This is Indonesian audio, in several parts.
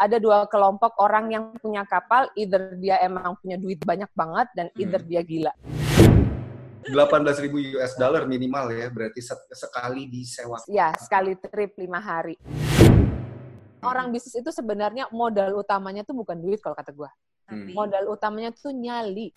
ada dua kelompok orang yang punya kapal, either dia emang punya duit banyak banget dan either Hmm. dia gila. 18.000 US dollar minimal ya, berarti se- sekali disewa. Ya, sekali trip lima hari. Orang bisnis itu sebenarnya modal utamanya tuh bukan duit kalau kata gua. Tapi Modal utamanya tuh nyali.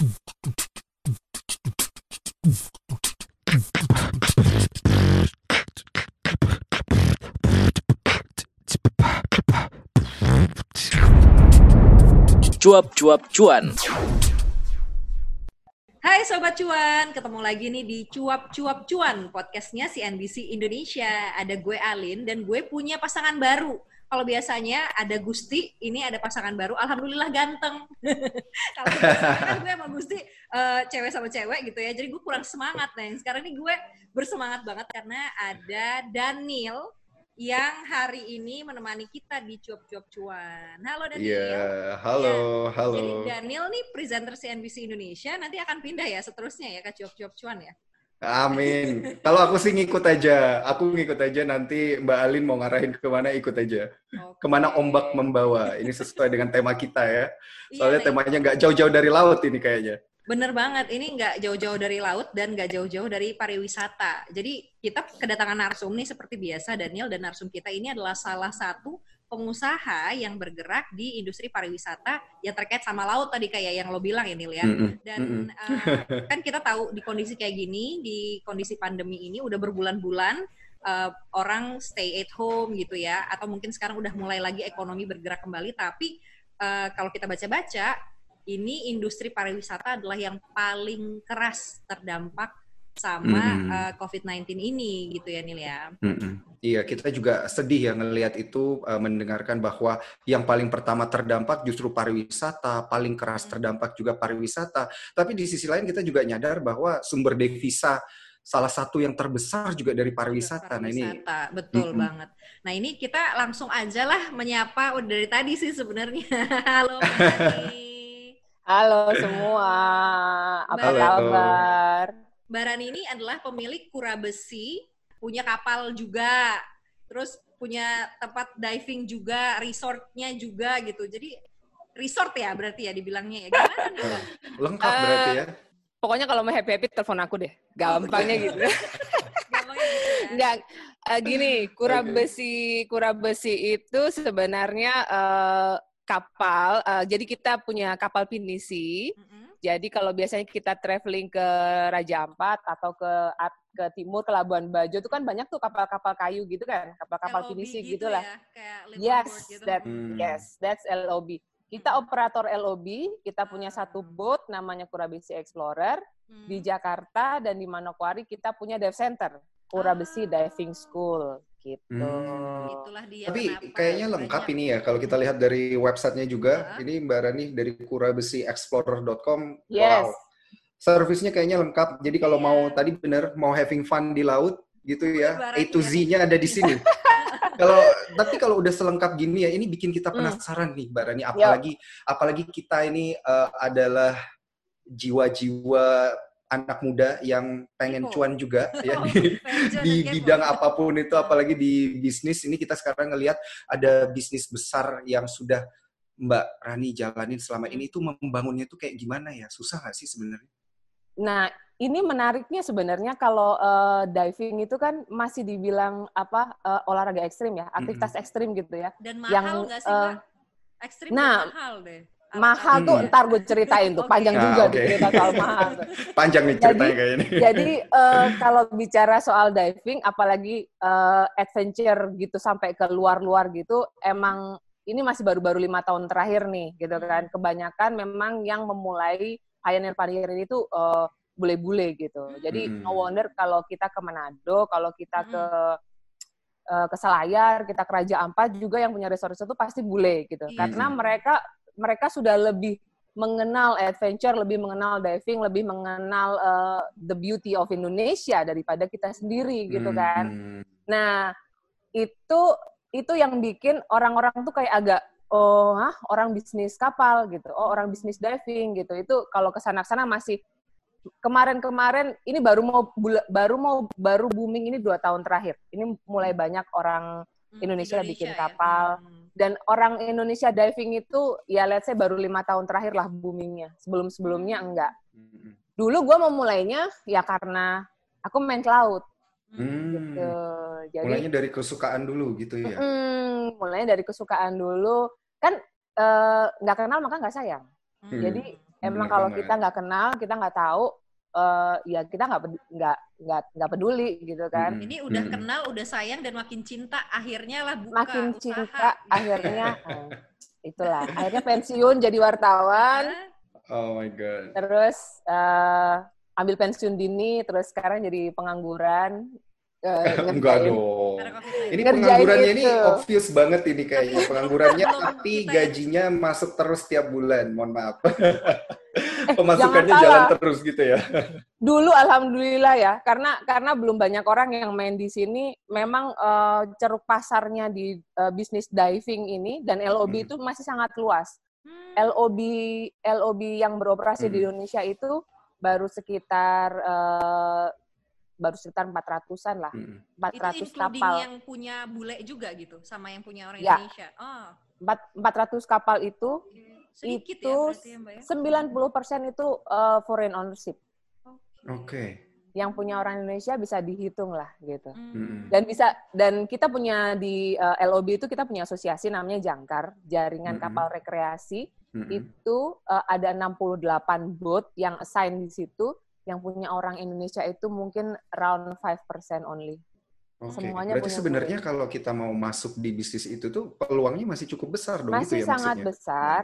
Cuap-cuap cuan. Hai Sobat Cuan, ketemu lagi nih di Cuap Cuap Cuan, podcastnya CNBC Indonesia. Ada gue Alin dan gue punya pasangan baru. Kalau biasanya ada Gusti, ini ada pasangan baru. Alhamdulillah ganteng. Kalau kan gue sama Gusti eh, cewek sama cewek gitu ya, jadi gue kurang semangat. Yang sekarang ini gue bersemangat banget karena ada Daniel yang hari ini menemani kita di Cuap Cuap Cuan. Halo Daniel. Iya, halo, halo. Jadi Daniel nih presenter CNBC Indonesia nanti akan pindah ya seterusnya ya ke Cuap-Cuap Cuan ya. Amin. Kalau aku sih ngikut aja. Aku ngikut aja nanti Mbak Alin mau ngarahin ke mana ikut aja. Oke. Ke mana ombak membawa. Ini sesuai dengan tema kita ya. Iya, Soalnya nah, temanya nggak jauh-jauh dari laut ini kayaknya. Bener banget, ini nggak jauh-jauh dari laut dan nggak jauh-jauh dari pariwisata. Jadi kita kedatangan narsum nih seperti biasa Daniel dan narsum kita ini adalah salah satu pengusaha yang bergerak di industri pariwisata yang terkait sama laut tadi kayak yang lo bilang ya Nil ya. Dan uh, kan kita tahu di kondisi kayak gini, di kondisi pandemi ini udah berbulan-bulan uh, orang stay at home gitu ya, atau mungkin sekarang udah mulai lagi ekonomi bergerak kembali. Tapi uh, kalau kita baca-baca, ini industri pariwisata adalah yang paling keras terdampak sama Mm-mm. uh, COVID-19 ini gitu ya Nil ya. Mm-mm. Iya, kita juga sedih ya ngelihat itu uh, mendengarkan bahwa yang paling pertama terdampak justru pariwisata, paling keras terdampak juga pariwisata. Tapi di sisi lain kita juga nyadar bahwa sumber devisa salah satu yang terbesar juga dari pariwisata. Nah ini Pariwisata, betul Mm-mm. banget. Nah ini kita langsung aja lah menyapa udah dari tadi sih sebenarnya. Halo Mbak. Halo semua, apa Halo. kabar? Mbak Rani ini adalah pemilik kura besi, punya kapal juga, terus punya tempat diving juga, resortnya juga gitu. Jadi resort ya berarti ya dibilangnya ya. Gimana nih lengkap Eh, berarti ya. Pokoknya kalau mau happy-happy telepon aku deh. Gampangnya gitu. Gampangnya gitu ya. Enggak, eh, gini, kura Oke. besi, kura besi itu sebenarnya eh, kapal. eh, jadi kita punya kapal pinisi. Mm-mm. Jadi kalau biasanya kita traveling ke Raja Ampat atau ke ke timur ke Labuan Bajo itu kan banyak tuh kapal-kapal kayu gitu kan, kapal-kapal LOB pinisi gitu gitu lah. ya, kayak Yes, gitu. that Hmm. yes, that's LOB. Kita Hmm. operator LOB, kita punya satu boat namanya Kurabesi Explorer Hmm. di Jakarta dan di Manokwari kita punya dive center, Kurabesi Ah. Diving School gitu. Hmm. Itulah dia Tapi kenapa kayaknya lengkap banyak. ini ya kalau kita lihat dari websitenya juga. Hah? Ini Mbak Rani dari kurabesiexplorer.com. Yes. Wow. Servisnya kayaknya lengkap. Jadi kalau Iya. mau tadi bener mau having fun di laut gitu ya, Mbak A to ya. Z-nya ada di sini. kalau tapi kalau udah selengkap gini ya, ini bikin kita Hmm. penasaran nih Mbak Rani. Apalagi apalagi kita ini eh, adalah jiwa-jiwa anak muda yang pengen cuan juga ya di, di bidang apa pun itu apalagi di bisnis ini kita sekarang ngelihat ada bisnis besar yang sudah Mbak Rani jalanin selama ini itu membangunnya itu kayak gimana ya susah nggak sih sebenarnya? Nah, ini menariknya sebenarnya kalau eh, diving itu kan masih dibilang apa eh, olahraga ekstrim ya, aktivitas ekstrim gitu ya. Dan yang, mahal nggak sih, eh, Mbak? Ekstrim dan nah, mahal deh. Mahal tuh Hmm. ntar gue ceritain tuh, panjang Ah, juga oke. tuh cerita soal mahal. tuh. Panjang nih ceritanya kayak ini. Jadi eh, kalau bicara soal diving, apalagi eh, adventure gitu sampai ke luar-luar gitu, emang ini masih baru-baru lima tahun terakhir nih, gitu kan. Kebanyakan memang yang memulai pioneer-pioneer itu eh, bule-bule gitu. Jadi Hmm. no wonder kalau kita ke Manado, kalau kita Hmm. ke ke Selayar, kita ke Raja Ampat juga yang punya resort-resort itu pasti bule gitu. Iya Karena mereka mereka sudah lebih mengenal adventure, lebih mengenal diving, lebih mengenal uh, the beauty of Indonesia daripada kita sendiri gitu Hmm, kan. hmm. Nah, itu itu yang bikin orang-orang tuh kayak agak oh, hah, orang bisnis kapal gitu. Oh, orang bisnis diving gitu. Itu kalau ke sana-sana masih kemarin-kemarin ini baru mau baru mau baru booming ini dua tahun terakhir. Ini mulai banyak orang Hmm, Indonesia bikin ya. kapal. Hmm. Dan orang Indonesia diving itu ya let's say baru lima tahun terakhir lah boomingnya. Sebelum sebelumnya enggak. Mm-mm. Dulu gue mau mulainya ya karena aku main ke laut Hmm. gitu. Jadi Mulainya dari kesukaan dulu gitu ya. mm, mulainya dari kesukaan dulu. Kan eh, nggak kenal maka nggak sayang. Hmm. Jadi Bener emang kalau banget. kita nggak kenal, kita nggak tahu, eh, ya kita nggak nggak nggak nggak peduli gitu kan. Ini udah kenal, udah sayang dan makin cinta, akhirnya lah buka Makin usaha. cinta, akhirnya eh, itulah. Akhirnya pensiun jadi wartawan, Oh my god. terus eh, ambil pensiun dini, terus sekarang jadi pengangguran. Eh, Enggak dong. Karena COVID-19. Ini Ngerjain penganggurannya ini obvious banget ini kayaknya penganggurannya tapi gajinya masuk terus tiap bulan. Mohon maaf. Eh, Pemasukannya jalan salah. terus gitu ya. dulu alhamdulillah ya karena karena belum banyak orang yang main di sini memang eh, ceruk pasarnya di bisnis diving ini dan LOB Hmm. itu masih sangat luas Hmm. LOB LOB yang beroperasi di Hmm. Indonesia itu baru sekitar baru sekitar 400-an lah Mm. 400 itu including kapal yang punya bule juga gitu, sama yang punya orang Ya. Indonesia. Oh, Empat- 400 kapal itu sedikit itu ya berarti ya Mbak ya? 90% itu eh, foreign ownership Oke. yang punya orang Indonesia bisa dihitung lah gitu Hmm. Dan bisa dan kita punya di uh, LOB itu kita punya asosiasi namanya Jangkar Jaringan Mm-mm. Kapal Rekreasi Mm-mm. itu uh, ada 68 boat yang assign di situ yang punya orang Indonesia itu mungkin around 5% only. Oke. semuanya Berarti punya sebenarnya kalau kita mau masuk di bisnis itu tuh peluangnya masih cukup besar dong Masih gitu ya sangat maksudnya. besar,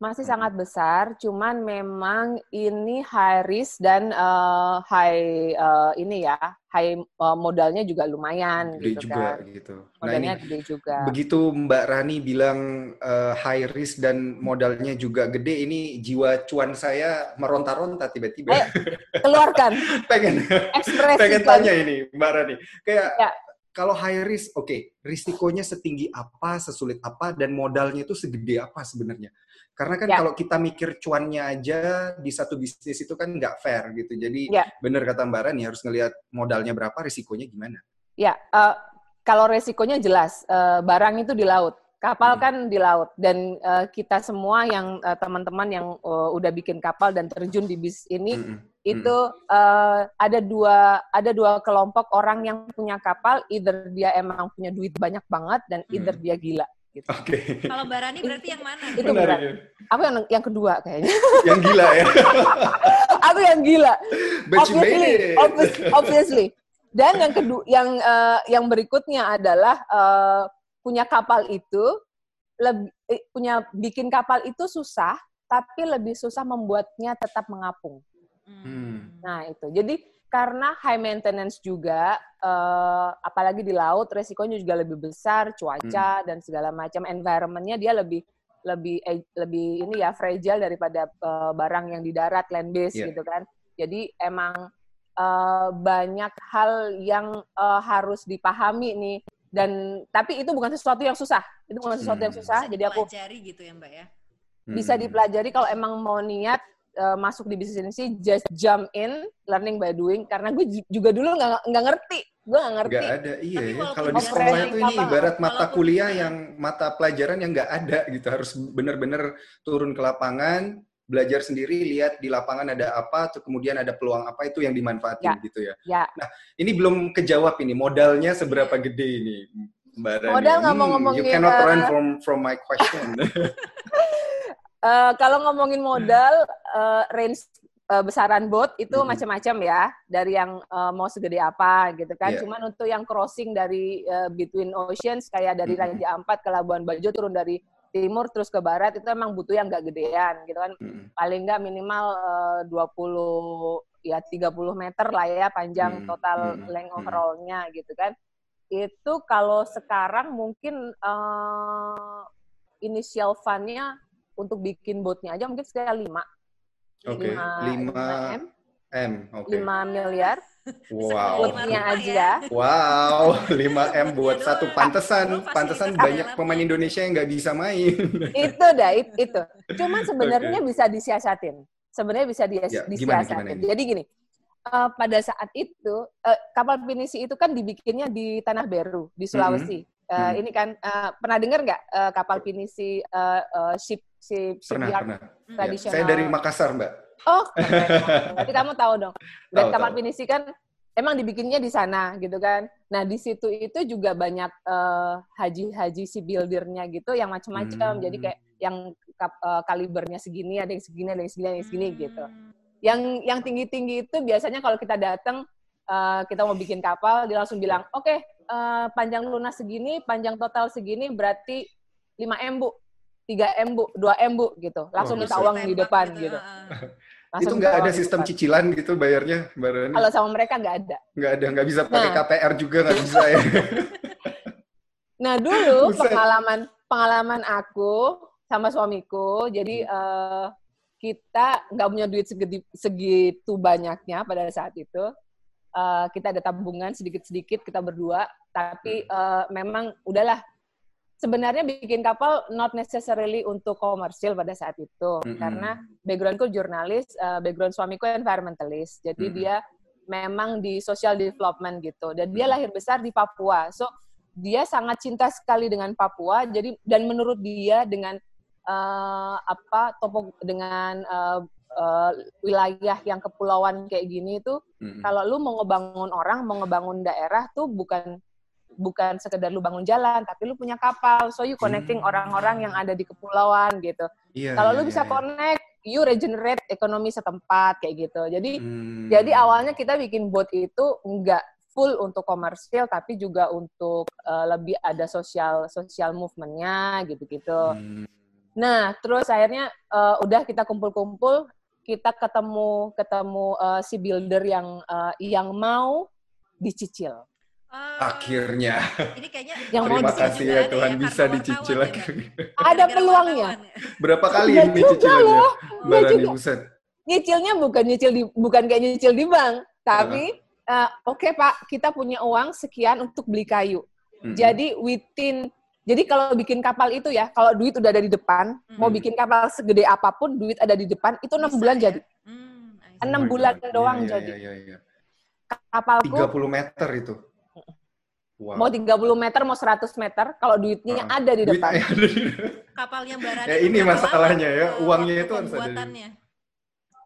masih sangat besar, cuman memang ini high risk dan uh, high uh, ini ya, high uh, modalnya juga lumayan Gede gitu juga kan. gitu. Nah ini Modalnya gede juga. begitu Mbak Rani bilang eh, high risk dan modalnya juga gede, ini jiwa cuan saya meronta-ronta tiba-tiba. Ayo, Keluarkan pengen ekspresi pengen tanya ini Mbak Rani. Kayak Ya. kalau high risk, oke, risikonya setinggi apa, sesulit apa, dan modalnya itu segede apa sebenarnya? Karena kan Ya. kalau kita mikir cuannya aja di satu bisnis itu kan nggak fair gitu. Jadi Ya. bener kata Mbak Rani harus ngelihat modalnya berapa, risikonya gimana. Ya, eh, kalau resikonya jelas, eh, barang itu di laut, kapal Hmm. kan di laut, dan eh, kita semua yang eh, teman-teman yang eh, udah bikin kapal dan terjun di bis ini Mm-mm. itu eh, ada dua ada dua kelompok orang yang punya kapal, either dia emang punya duit banyak banget dan either Hmm. dia gila. Gitu. Oke. Kalau Mbak Rani berarti yang mana? Itu Menarik berat. ya. Aku yang yang kedua kayaknya. Yang gila ya. Aku yang gila. But you made obviously, it. obvious- obviously. Dan yang kedua, yang eh, yang berikutnya adalah eh, punya kapal itu lebih eh, punya bikin kapal itu susah, tapi lebih susah membuatnya tetap mengapung. Hmm. Nah itu, jadi karena high maintenance juga, eh, apalagi di laut, resikonya juga lebih besar, cuaca dan segala macam environmentnya dia lebih lebih eh, lebih ini ya fragile daripada eh, barang yang di darat land base Iya. gitu kan. Jadi emang eh, banyak hal yang eh, harus dipahami nih dan tapi itu bukan sesuatu yang susah. Itu bukan sesuatu yang Hmm. susah. Bisa Jadi aku dipelajari gitu ya Mbak ya? bisa Hmm. dipelajari kalau emang mau niat eh, masuk di bisnis ini sih just jump in learning by doing karena gue ju- juga dulu nggak nggak ngerti gue nggak ngerti Nggak ada, iya ya. Kalau di sekolah itu ini apa, ibarat mata kuliah yang mata pelajaran yang nggak ada gitu. Harus benar-benar turun ke lapangan, belajar sendiri, lihat di lapangan ada apa, tuh kemudian ada peluang apa itu yang dimanfaatin Ya. gitu ya. ya Ini belum kejawab ini modalnya seberapa gede ini, Mbak Rani. Modal nggak mau Hmm, ngomongin, You cannot eh, run from from my question. Eh, kalau ngomongin modal eh, range eh, besaran boat itu Mhm. macam-macam ya dari yang eh, mau segede apa gitu kan Iya. cuman untuk yang crossing dari eh, between oceans kayak dari Mhm. Raja Ampat ke Labuan Bajo turun dari timur terus ke barat itu emang butuh yang nggak gedean gitu kan Hmm, paling nggak minimal eh, 20 ya 30 meter lah ya panjang Hmm, total hmm, length hmm. overall-nya gitu kan. Itu kalau sekarang mungkin eh, initial fund-nya untuk bikin botnya aja mungkin sekitar 5. Oke, 5 M, M, oke. 5 miliar Wow. Lima botnya aja. Wow, 5 M buat satu. Pantesan, pantesan banyak pemain Indonesia yang nggak bisa main. itu dah it- itu. Cuman sebenarnya bisa disiasatin. Sebenarnya bisa dia Ya, gimana, disiasatin. gimana ini? Jadi gini, eh, pada saat itu eh, kapal pinisi itu kan dibikinnya di Tanah Beru di Sulawesi. Uh, Hmm. Ini kan uh, pernah dengar nggak uh, kapal pinisi uh, uh, ship ship Pernah, shipyard pernah. Ya, tradisional? Saya dari Makassar, Mbak. Oh, berarti kamu tahu dong. Dan Tahu, kapal tahu. pinisi kan emang dibikinnya di sana gitu kan. Nah di situ itu juga banyak eh, haji-haji si buildernya gitu yang macam-macam. Hmm. Jadi kayak yang kap- eh, kalibernya segini, ada yang segini, ada yang segini, ada yang segini gitu. Hmm. Yang yang tinggi-tinggi itu biasanya kalau kita datang eh, kita mau bikin kapal, dia langsung bilang, oke eh, panjang lunas segini, panjang total segini, berarti 5 M bu, 3 M bu, 2 M bu gitu. Langsung Oh, minta bisa. uang di depan gitu, gitu. heeh. Langsung itu nggak ada sistem depan. cicilan gitu bayarnya, Mbak Rani? Kalau sama mereka nggak ada. Nggak ada, nggak bisa pakai Nah. KPR juga nggak bisa ya. Nah dulu Buset. pengalaman pengalaman aku sama suamiku, jadi Hmm. eh, kita nggak punya duit segedi- segitu banyaknya pada saat itu. Eh, kita ada tabungan sedikit-sedikit kita berdua, tapi eh, memang udahlah. Sebenarnya bikin kapal not necessarily untuk komersil pada saat itu, Mm-mm. karena backgroundku jurnalis, eh, background suamiku environmentalist, jadi Mm-mm. dia memang di social development gitu, dan dia lahir besar di Papua, so dia sangat cinta sekali dengan Papua jadi dan menurut dia dengan eh, apa topo dengan eh, eh, wilayah yang kepulauan kayak gini itu Mm-mm. kalau lu mau ngebangun orang mau ngebangun daerah tuh bukan bukan sekedar lu bangun jalan tapi lu punya kapal so you connecting Hmm. orang-orang yang ada di kepulauan gitu Iya, kalau iya, lu bisa iya. connect you regenerate ekonomi setempat kayak gitu jadi Hmm. jadi awalnya kita bikin bot itu nggak full untuk komersil, tapi juga untuk eh, lebih ada sosial sosial movementnya gitu-gitu. Hmm. Nah, terus akhirnya eh, udah kita kumpul-kumpul, kita ketemu ketemu eh, si builder yang eh, yang mau dicicil. Ah, Akhirnya. Ini kayaknya Yang mau Terima kasih juga ya ada Tuhan karena bisa dicicil ya, lagi. Ada peluangnya. ya? Berapa kali Enggak ini juga cicilannya? Enggak Rani, juga. buset. Nyicilnya bukan nyicil di bukan kayak nyicil di bank, tapi eh, oke Pak, kita punya uang sekian untuk beli kayu. Mm-mm. Jadi within jadi kalau bikin kapal itu ya, kalau duit udah ada di depan, mau Hmm. bikin kapal segede apa pun, duit ada di depan, itu enam Bisa bulan ya? jadi. Hmm. Oh enam my bulan God. doang Iya, iya, jadi. iya, iya. Kapalku 30 meter itu. Wow. mau 30 meter, mau 100 meter, kalau duitnya Ah. ada di Duit depan. ada di- Kapalnya Mbak Rani Ya, ini masalahnya ya, uangnya itu harus ada di-?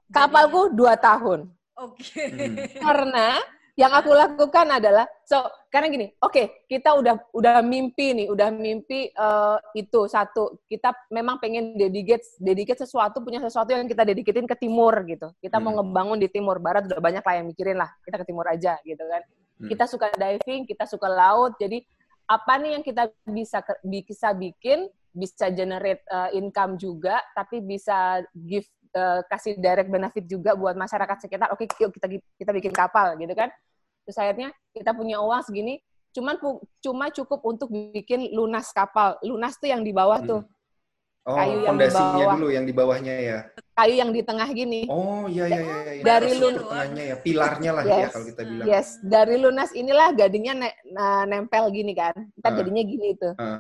Kapalku dua tahun. Oke. Hmm. Karena yang aku lakukan adalah, so karena gini, oke kita udah udah mimpi nih, udah mimpi eh, itu satu, kita memang pengen dedicate dedicate sesuatu punya sesuatu yang kita dedicatein ke timur gitu. Kita mau Hmm. ngebangun di timur barat udah banyak lah yang mikirin lah, kita ke timur aja gitu kan. Hmm. Kita suka diving, kita suka laut, jadi apa nih yang kita bisa bisa bikin bisa generate uh, income juga tapi bisa give uh, kasih direct benefit juga buat masyarakat sekitar oke yuk kita kita bikin kapal gitu kan terus akhirnya kita punya uang segini cuman cuma cukup untuk bikin lunas kapal lunas tuh yang di bawah Hmm. tuh Oh, Kayu yang fondasinya bawah. dulu yang di bawahnya ya. Kayu yang di tengah gini Oh, iya iya iya. iya. Dari Struktur lun- tengahnya ya, pilarnya lah ya Yes. kalau kita bilang. yes dari lunas inilah gadingnya ne- na- nempel gini kan ntar Ah. jadinya gini tuh Ah.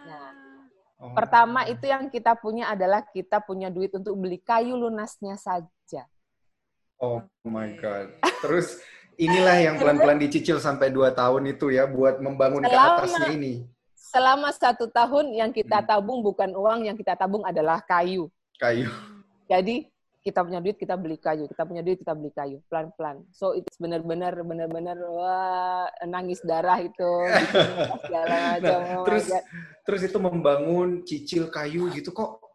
Nah, Oh. pertama itu yang kita punya adalah kita punya duit untuk beli kayu lunasnya saja Oh my god. Terus inilah yang pelan-pelan dicicil sampai 2 tahun itu ya buat membangun ke Selama- atasnya ini. selama satu tahun yang kita Hmm. tabung bukan uang, yang kita tabung adalah kayu. Kayu. Jadi kita punya duit kita beli kayu, kita punya duit kita beli kayu, pelan-pelan. So it's benar-benar benar-benar wah nangis darah itu, bikin segala macam. Nah, oh terus terus itu membangun cicil kayu gitu kok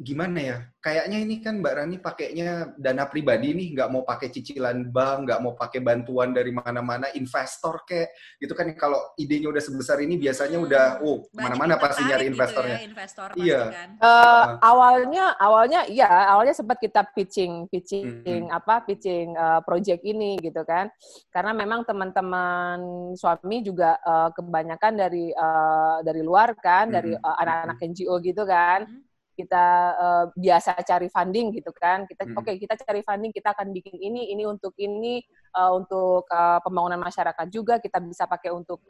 gimana ya? Kayaknya ini kan Mbak Rani pakainya dana pribadi nih, nggak mau pakai cicilan bank, nggak mau pakai bantuan dari mana-mana, investor kayak gitu kan kalau idenya udah sebesar ini biasanya udah oh yang pasti nyari tertarik gitu investornya. ya, investor Iya. kan. Eh, awalnya awalnya iya awalnya sempat kita pitching pitching Mhm. apa pitching eh, project ini gitu kan karena memang teman-teman suami juga eh, kebanyakan dari eh, dari luar kan dari Mhm. eh, anak-anak NGO gitu kan Mhm. Kita eh, biasa cari funding gitu kan. Kita Mhm. oke kita cari funding kita akan bikin ini ini untuk ini eh, untuk eh, pembangunan masyarakat juga kita bisa pakai untuk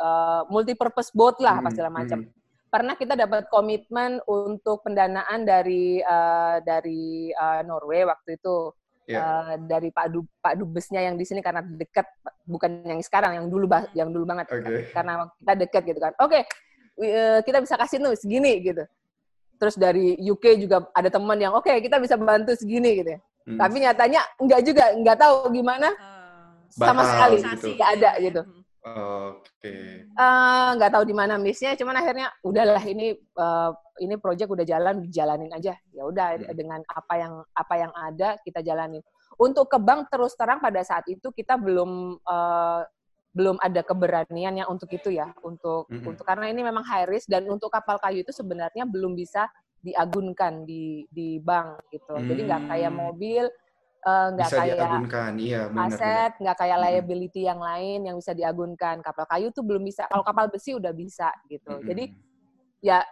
multi purpose boat lah apa Hmm, segala macam. hmm. pernah kita dapat komitmen untuk pendanaan dari eh, dari eh, Norway waktu itu. Uh, dari Pak du, Pak dubesnya yang di sini karena dekat bukan yang sekarang yang dulu yang dulu banget. Okay. karena kita dekat gitu kan. Oke okay, uh, kita bisa kasih tuh segini gitu terus dari UK juga ada teman yang oke okay, kita bisa bantu segini gitu ya hmm. tapi nyatanya enggak juga enggak tahu gimana uh, sama sekali gitu. nggak ada gitu hmm. Oke. Okay. Uh, nggak tahu di mana missnya, cuman akhirnya udahlah ini uh, ini project udah jalan, dijalanin aja. Ya udah hmm. dengan apa yang apa yang ada kita jalanin. Untuk ke bank terus terang pada saat itu kita belum uh, belum ada keberanian yang untuk itu ya, untuk hmm. untuk karena ini memang high risk dan untuk kapal kayu itu sebenarnya belum bisa diagunkan di di bank gitu. Hmm. Jadi nggak kayak hmm. mobil Eh, nggak uh, kayak iya, benar, aset, nggak kayak liability yang lain yang bisa diagunkan. Kapal kayu tuh belum bisa. Kalau kapal besi udah bisa gitu. Hmm. Jadi ya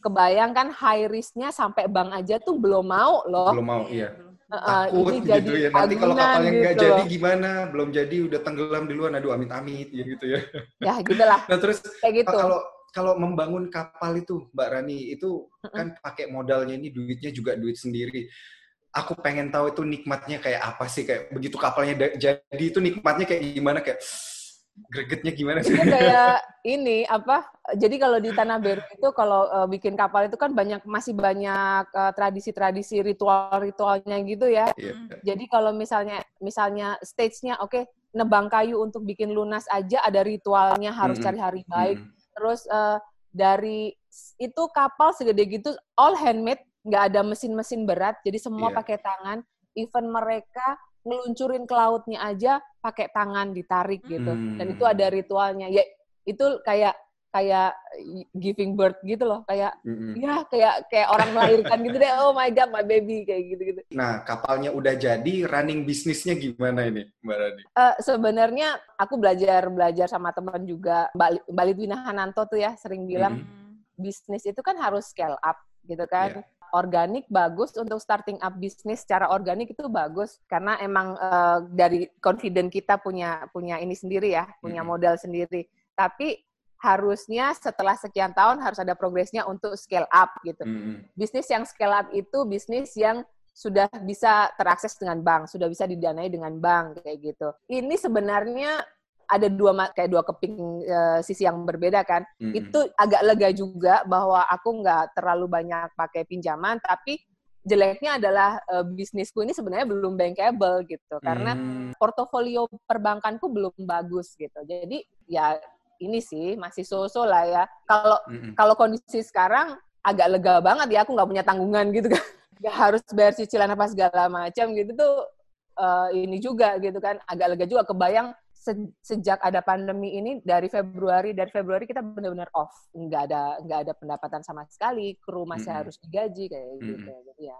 kebayangkan high risknya sampai bank aja tuh belum mau loh. Belum mau, iya. Takut ini gitu ya. Nanti kalau kapalnya nggak gitu jadi gimana? Belum jadi udah tenggelam duluan. Aduh amit-amit ya gitu ya. Ya gitulah. nah terus kayak gitu. Kalau kalau membangun kapal itu, Mbak Rani, itu kan pakai modalnya ini duitnya juga duit sendiri aku pengen tahu itu nikmatnya kayak apa sih kayak begitu kapalnya jadi itu nikmatnya kayak gimana kayak gregetnya gimana sih? kayak ini apa? Jadi kalau di Tanah Beru itu kalau uh, bikin kapal itu kan banyak masih banyak uh, tradisi-tradisi ritual-ritualnya gitu ya. Yeah. Jadi kalau misalnya misalnya stage-nya oke okay, nebang kayu untuk bikin lunas aja ada ritualnya harus mm -hmm. cari hari baik. Mm -hmm. Terus uh, dari itu kapal segede gitu all handmade nggak ada mesin-mesin berat, jadi semua yeah. pakai tangan. Even mereka ngeluncurin ke lautnya aja pakai tangan ditarik gitu. Hmm. Dan itu ada ritualnya. Ya itu kayak kayak giving birth gitu loh kayak mm-hmm. ya kayak kayak orang melahirkan gitu deh oh my god my baby kayak gitu gitu nah kapalnya udah jadi running bisnisnya gimana ini mbak Rani uh, sebenarnya aku belajar belajar sama teman juga mbak Lidwina Hananto tuh ya sering bilang mm-hmm. bisnis itu kan harus scale up gitu kan yeah organik bagus untuk starting up bisnis secara organik itu bagus karena emang uh, dari confident kita punya punya ini sendiri ya, punya modal sendiri. Tapi harusnya setelah sekian tahun harus ada progresnya untuk scale up gitu. Mm. Bisnis yang scale up itu bisnis yang sudah bisa terakses dengan bank, sudah bisa didanai dengan bank kayak gitu. Ini sebenarnya ada dua kayak dua keping uh, sisi yang berbeda kan. Mm-hmm. Itu agak lega juga bahwa aku nggak terlalu banyak pakai pinjaman, tapi jeleknya adalah uh, bisnisku ini sebenarnya belum bankable gitu karena mm. portofolio perbankanku belum bagus gitu. Jadi ya ini sih masih so-so lah ya. Kalau mm-hmm. kalau kondisi sekarang agak lega banget ya aku nggak punya tanggungan gitu kan. Gak harus bayar cicilan apa segala macam gitu tuh uh, ini juga gitu kan agak lega juga kebayang sejak ada pandemi ini dari Februari dari Februari kita benar-benar off nggak ada nggak ada pendapatan sama sekali kru masih mm -hmm. harus digaji kayak mm -hmm. gitu ya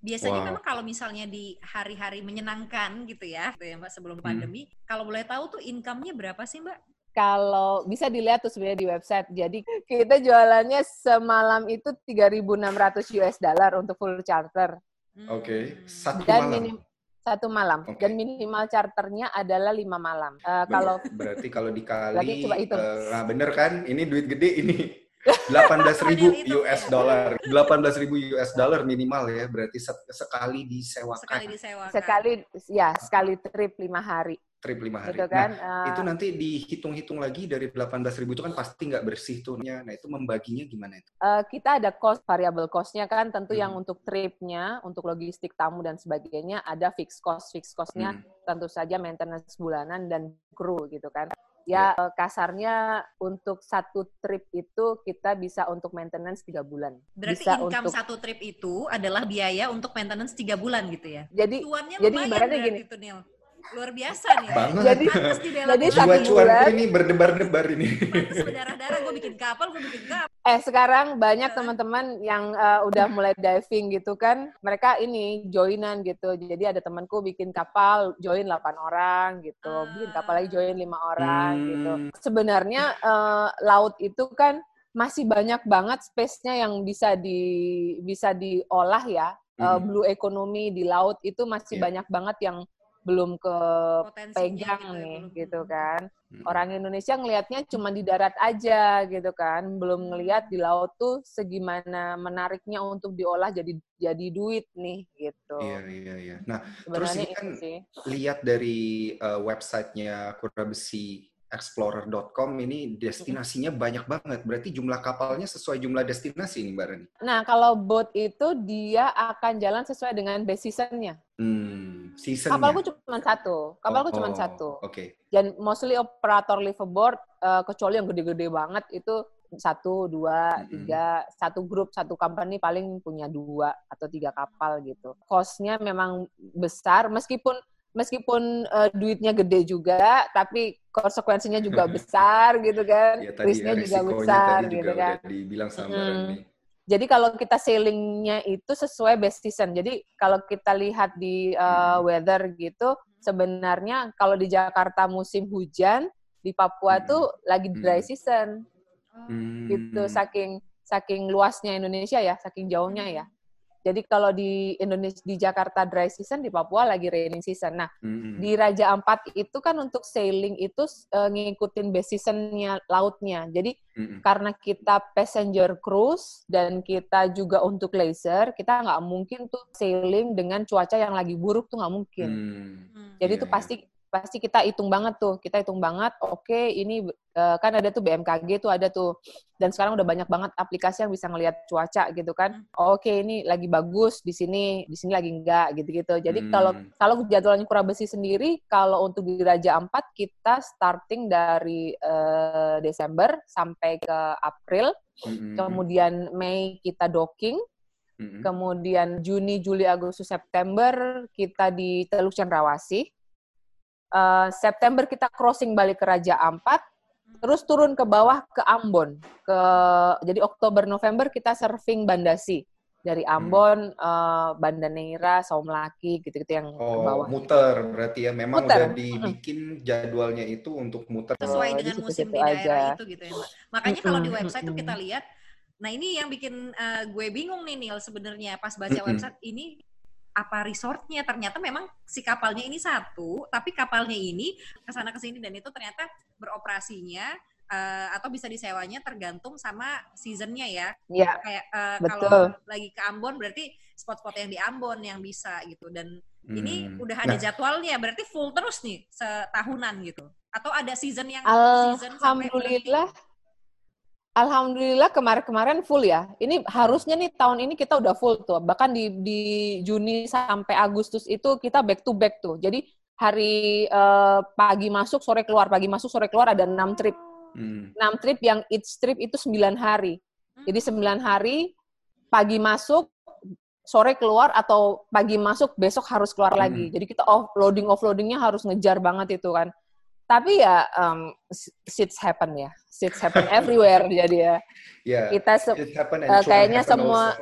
biasanya wow. memang kalau misalnya di hari-hari menyenangkan gitu ya gitu ya mbak sebelum pandemi hmm. kalau boleh tahu tuh income-nya berapa sih mbak kalau bisa dilihat tuh sebenarnya di website jadi kita jualannya semalam itu 3.600 US dollar untuk full charter oke okay. satu dan malam minim, satu malam okay. dan minimal charternya adalah lima malam. Uh, kalau berarti kalau dikali, berarti coba itu. Uh, nah bener kan? Ini duit gede ini. 18 ribu US dollar, 18 ribu US dollar minimal ya, berarti sekali disewakan. Sekali disewakan. Sekali, ya, sekali trip lima hari trip lima hari. Gitu kan? Nah, uh, itu nanti dihitung-hitung lagi dari 18 ribu itu kan pasti nggak bersih tuh. Nah, itu membaginya gimana itu? Uh, kita ada cost, variable cost-nya kan tentu hmm. yang untuk tripnya, untuk logistik tamu dan sebagainya, ada fixed cost. Fixed cost-nya hmm. tentu saja maintenance bulanan dan kru gitu kan. Ya, yeah. kasarnya untuk satu trip itu kita bisa untuk maintenance tiga bulan. Berarti bisa income untuk, satu trip itu adalah biaya untuk maintenance tiga bulan gitu ya? Jadi, Tuannya jadi ibaratnya gini. Itu, luar biasa nih. Banget. Jadi, jadi satu bulan ini berdebar-debar ini. berdarah-darah gue bikin kapal, gue bikin kapal. Eh sekarang banyak teman-teman yang uh, udah mulai diving gitu kan, mereka ini joinan gitu. Jadi ada temanku bikin kapal, join 8 orang gitu, ah. bikin kapal lagi join lima orang hmm. gitu. Sebenarnya uh, laut itu kan masih banyak banget space-nya yang bisa di bisa diolah ya. Uh, blue economy di laut itu masih yeah. banyak banget yang belum ke pegang gitu ya, nih belum- gitu kan. Mm. Orang Indonesia ngelihatnya cuma di darat aja gitu kan, belum ngelihat di laut tuh segimana menariknya untuk diolah jadi jadi duit nih gitu. Iya, iya, iya. Nah, terus Sebenarnya ini kan sih. lihat dari uh, websitenya Kurabesi explorer.com ini destinasinya banyak banget. Berarti jumlah kapalnya sesuai jumlah destinasi nih, Mbak Rani. Nah, kalau boat itu dia akan jalan sesuai dengan base season-nya. Hmm, seasonnya. Kapalku cuma satu. Kapalku cuma Oh, satu. Oke. Dan mostly operator liveaboard, eh, kecuali yang gede-gede banget, itu satu, dua, Mm-mm. tiga, satu grup, satu company paling punya dua atau tiga kapal gitu. Cost-nya memang besar, meskipun meskipun eh, duitnya gede juga, tapi konsekuensinya juga besar gitu kan. Ya Risknya juga besar tadi juga gitu kan. dibilang sama Mm. Rani. Jadi kalau kita sailingnya itu sesuai best season. Jadi kalau kita lihat di uh, Hmm. weather gitu, sebenarnya kalau di Jakarta musim hujan, di Papua Hmm. tuh lagi dry Hmm. season Hmm. gitu. Saking saking luasnya Indonesia ya, saking jauhnya ya. Jadi kalau di Indonesia di Jakarta dry season, di Papua lagi raining season. Nah, Hmm. di Raja Ampat itu kan untuk sailing itu uh, ngikutin best seasonnya lautnya. Jadi Hmm. karena kita passenger cruise dan kita juga untuk laser, kita nggak mungkin tuh sailing dengan cuaca yang lagi buruk tuh nggak mungkin. Hmm. Hmm. Jadi Iya, tuh pasti pasti kita hitung banget tuh, kita hitung banget. Oke, ini eh, kan ada tuh BMKG tuh ada tuh, dan sekarang udah banyak banget aplikasi yang bisa ngelihat cuaca gitu kan. Oke, ini lagi bagus di sini, di sini lagi enggak gitu-gitu. Jadi Hmm. kalau kalau jadwalnya kurang besi sendiri, kalau untuk di Raja Ampat kita starting dari eh, Desember sampai ke April, Hmm. kemudian Mei kita docking, Hmm. kemudian Juni, Juli, Agustus, September kita di Teluk Cendrawasih. Eh, September kita crossing balik ke Raja Ampat, terus turun ke bawah ke Ambon. Ke jadi Oktober November kita surfing Bandasi dari Hmm. Ambon, eh, Banda Neira, Saumlaki gitu-gitu yang ke Oh, bawah. muter berarti ya. Memang Muter. udah dibikin jadwalnya itu untuk muter. sesuai Oh, dengan musim di daerah aja. itu gitu ya mbak. Makanya kalau di website tuh kita lihat, nah ini yang bikin uh, gue bingung nih Nil sebenarnya pas baca website ini apa resortnya ternyata memang si kapalnya ini satu tapi kapalnya ini ke sana ke sini dan itu ternyata beroperasinya uh, atau bisa disewanya tergantung sama seasonnya ya Ya, kayak uh, Betul. kalau lagi ke Ambon berarti spot-spot yang di Ambon yang bisa gitu dan ini Hmm. udah ada Nah, jadwalnya berarti full terus nih setahunan gitu atau ada season yang season sampai? Alhamdulillah. Kemarin-kemarin full ya. Ini harusnya nih tahun ini kita udah full tuh. Bahkan di di Juni sampai Agustus itu kita back to back tuh. Jadi hari eh, pagi masuk, sore keluar, pagi masuk, sore keluar ada 6 trip. hmm. 6 trip yang each trip itu 9 hari. Jadi 9 hari pagi masuk, sore keluar atau pagi masuk besok harus keluar Hmm. lagi. Jadi kita offloading offloadingnya harus ngejar banget itu kan. Tapi ya um, shits happen ya, shits happen everywhere jadi ya. Ya, Kita se- it happen and Chuan kayaknya happen semua-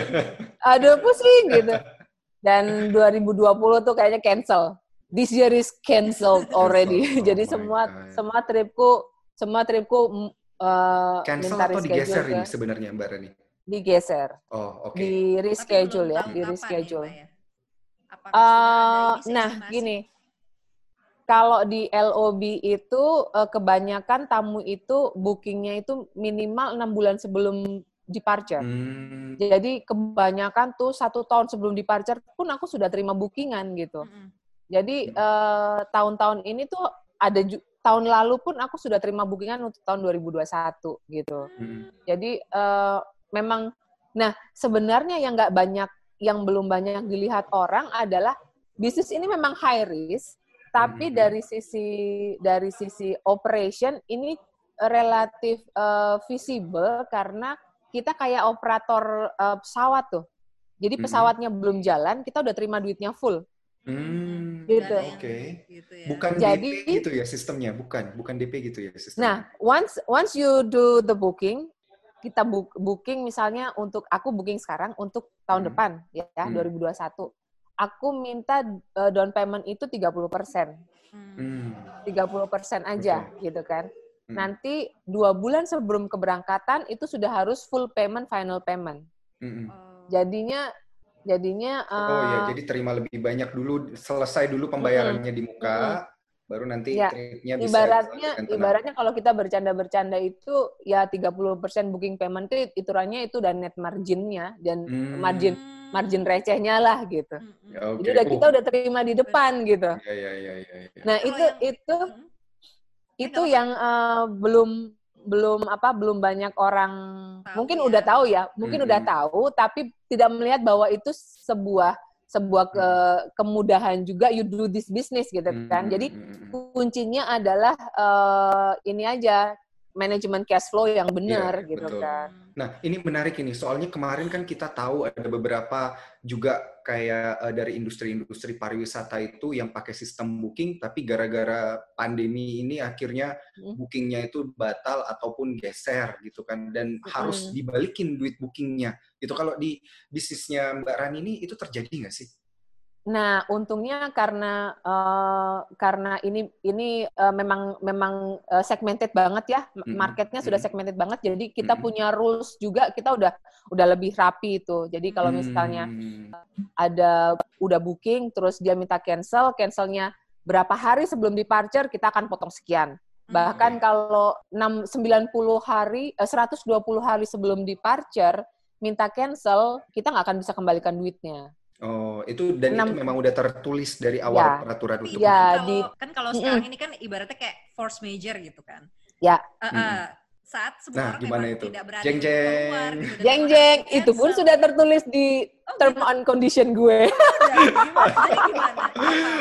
aduh pusing gitu. Dan 2020 tuh kayaknya cancel. This year is cancelled already. Oh jadi semua God. semua tripku semua tripku mm, uh, Cancel atau reschedule digeser ini sebenarnya Mbak Rani? digeser. Oh, oke. di Tapi reschedule ya, di reschedule. Ya? Sudah ada Eh, ini nah, gini. Kalau di LOB itu eh, kebanyakan tamu itu bookingnya itu minimal enam bulan sebelum departure. Hmm. Jadi kebanyakan tuh satu tahun sebelum departure pun aku sudah terima bookingan gitu. Mm-mm. Jadi eh, tahun-tahun ini tuh ada ju- tahun lalu pun aku sudah terima bookingan untuk tahun 2021 gitu. Hmm. Jadi eh, memang, nah sebenarnya yang nggak banyak, yang belum banyak dilihat orang adalah bisnis ini memang high risk, tapi Mhm. dari sisi dari sisi operation ini relatif eh, visible karena kita kayak operator eh, pesawat tuh. Jadi Mhm. pesawatnya belum jalan, kita udah terima duitnya full. Hmm. Gitu. Oke. gitu ya. Bukan Jadi- DP gitu ya sistemnya, bukan, bukan DP gitu ya sistemnya. Nah, once once you do the booking, kita book, booking misalnya untuk aku booking sekarang untuk tahun Hmm. depan ya Hmm. 2021. Aku minta uh, down payment itu 30%. Hmm. Hmm. 30% aja Oke. gitu kan. Hmm. Nanti dua bulan sebelum keberangkatan itu sudah harus full payment final payment. Hmm. Jadinya Jadinya Oh ya, uh, jadi terima lebih banyak dulu, selesai dulu pembayarannya di muka, baru nanti Ya, trade-nya bisa ibaratnya ibaratnya kalau kita bercanda-bercanda itu ya 30% booking payment itu hitungannya itu dan net marginnya dan Hmm. margin margin recehnya lah gitu. Mm-mm. Ya, oke. Jadi udah kita Oh, udah terima di depan gitu. ya, ya, ya, ya, ya. Nah, itu yang- itu itu yang eh, belum belum apa belum banyak orang Tahu mungkin ya. udah tahu ya mungkin udah Mm-mm. tahu tapi tidak melihat bahwa itu sebuah sebuah ke, kemudahan juga you do this business gitu kan Hmm, jadi hmm, hmm, hmm. kuncinya adalah eh, ini aja manajemen cash flow yang benar Iya, gitu betul. kan Nah, ini menarik ini. Soalnya kemarin kan kita tahu ada beberapa juga kayak eh, dari industri-industri pariwisata itu yang pakai sistem booking, tapi gara-gara pandemi ini akhirnya Hmm. bookingnya itu batal ataupun geser gitu kan, dan harus Mm-mm. dibalikin duit bookingnya. Itu kalau di bisnisnya Mbak Rani ini itu terjadi nggak sih? Nah, untungnya karena eh, karena ini ini eh, memang memang eh, segmented banget ya, marketnya sudah Mm-mm. segmented banget. Jadi kita Mm-mm. punya rules juga, kita udah udah lebih rapi itu. Jadi kalau misalnya Hmm, ada udah booking, terus dia minta cancel, cancelnya berapa hari sebelum departure kita akan potong sekian. Bahkan kalau 6 90 hari eh, 120 hari sebelum departure minta cancel, kita nggak akan bisa kembalikan duitnya. Oh, itu dan Enam- itu memang udah tertulis dari awal Ya. peraturan untuk Iya. kalau, di- kan kalau sekarang ini kan ibaratnya kayak force major gitu kan. Ya. Eh, eh, saat semua Nah, orang gimana itu? tidak berani Jeng, jeng. keluar gitu, Jeng orang jeng, cancel. itu pun sudah tertulis di Oh, term gitu. and condition gue. Udah, gimana? Jadi gimana?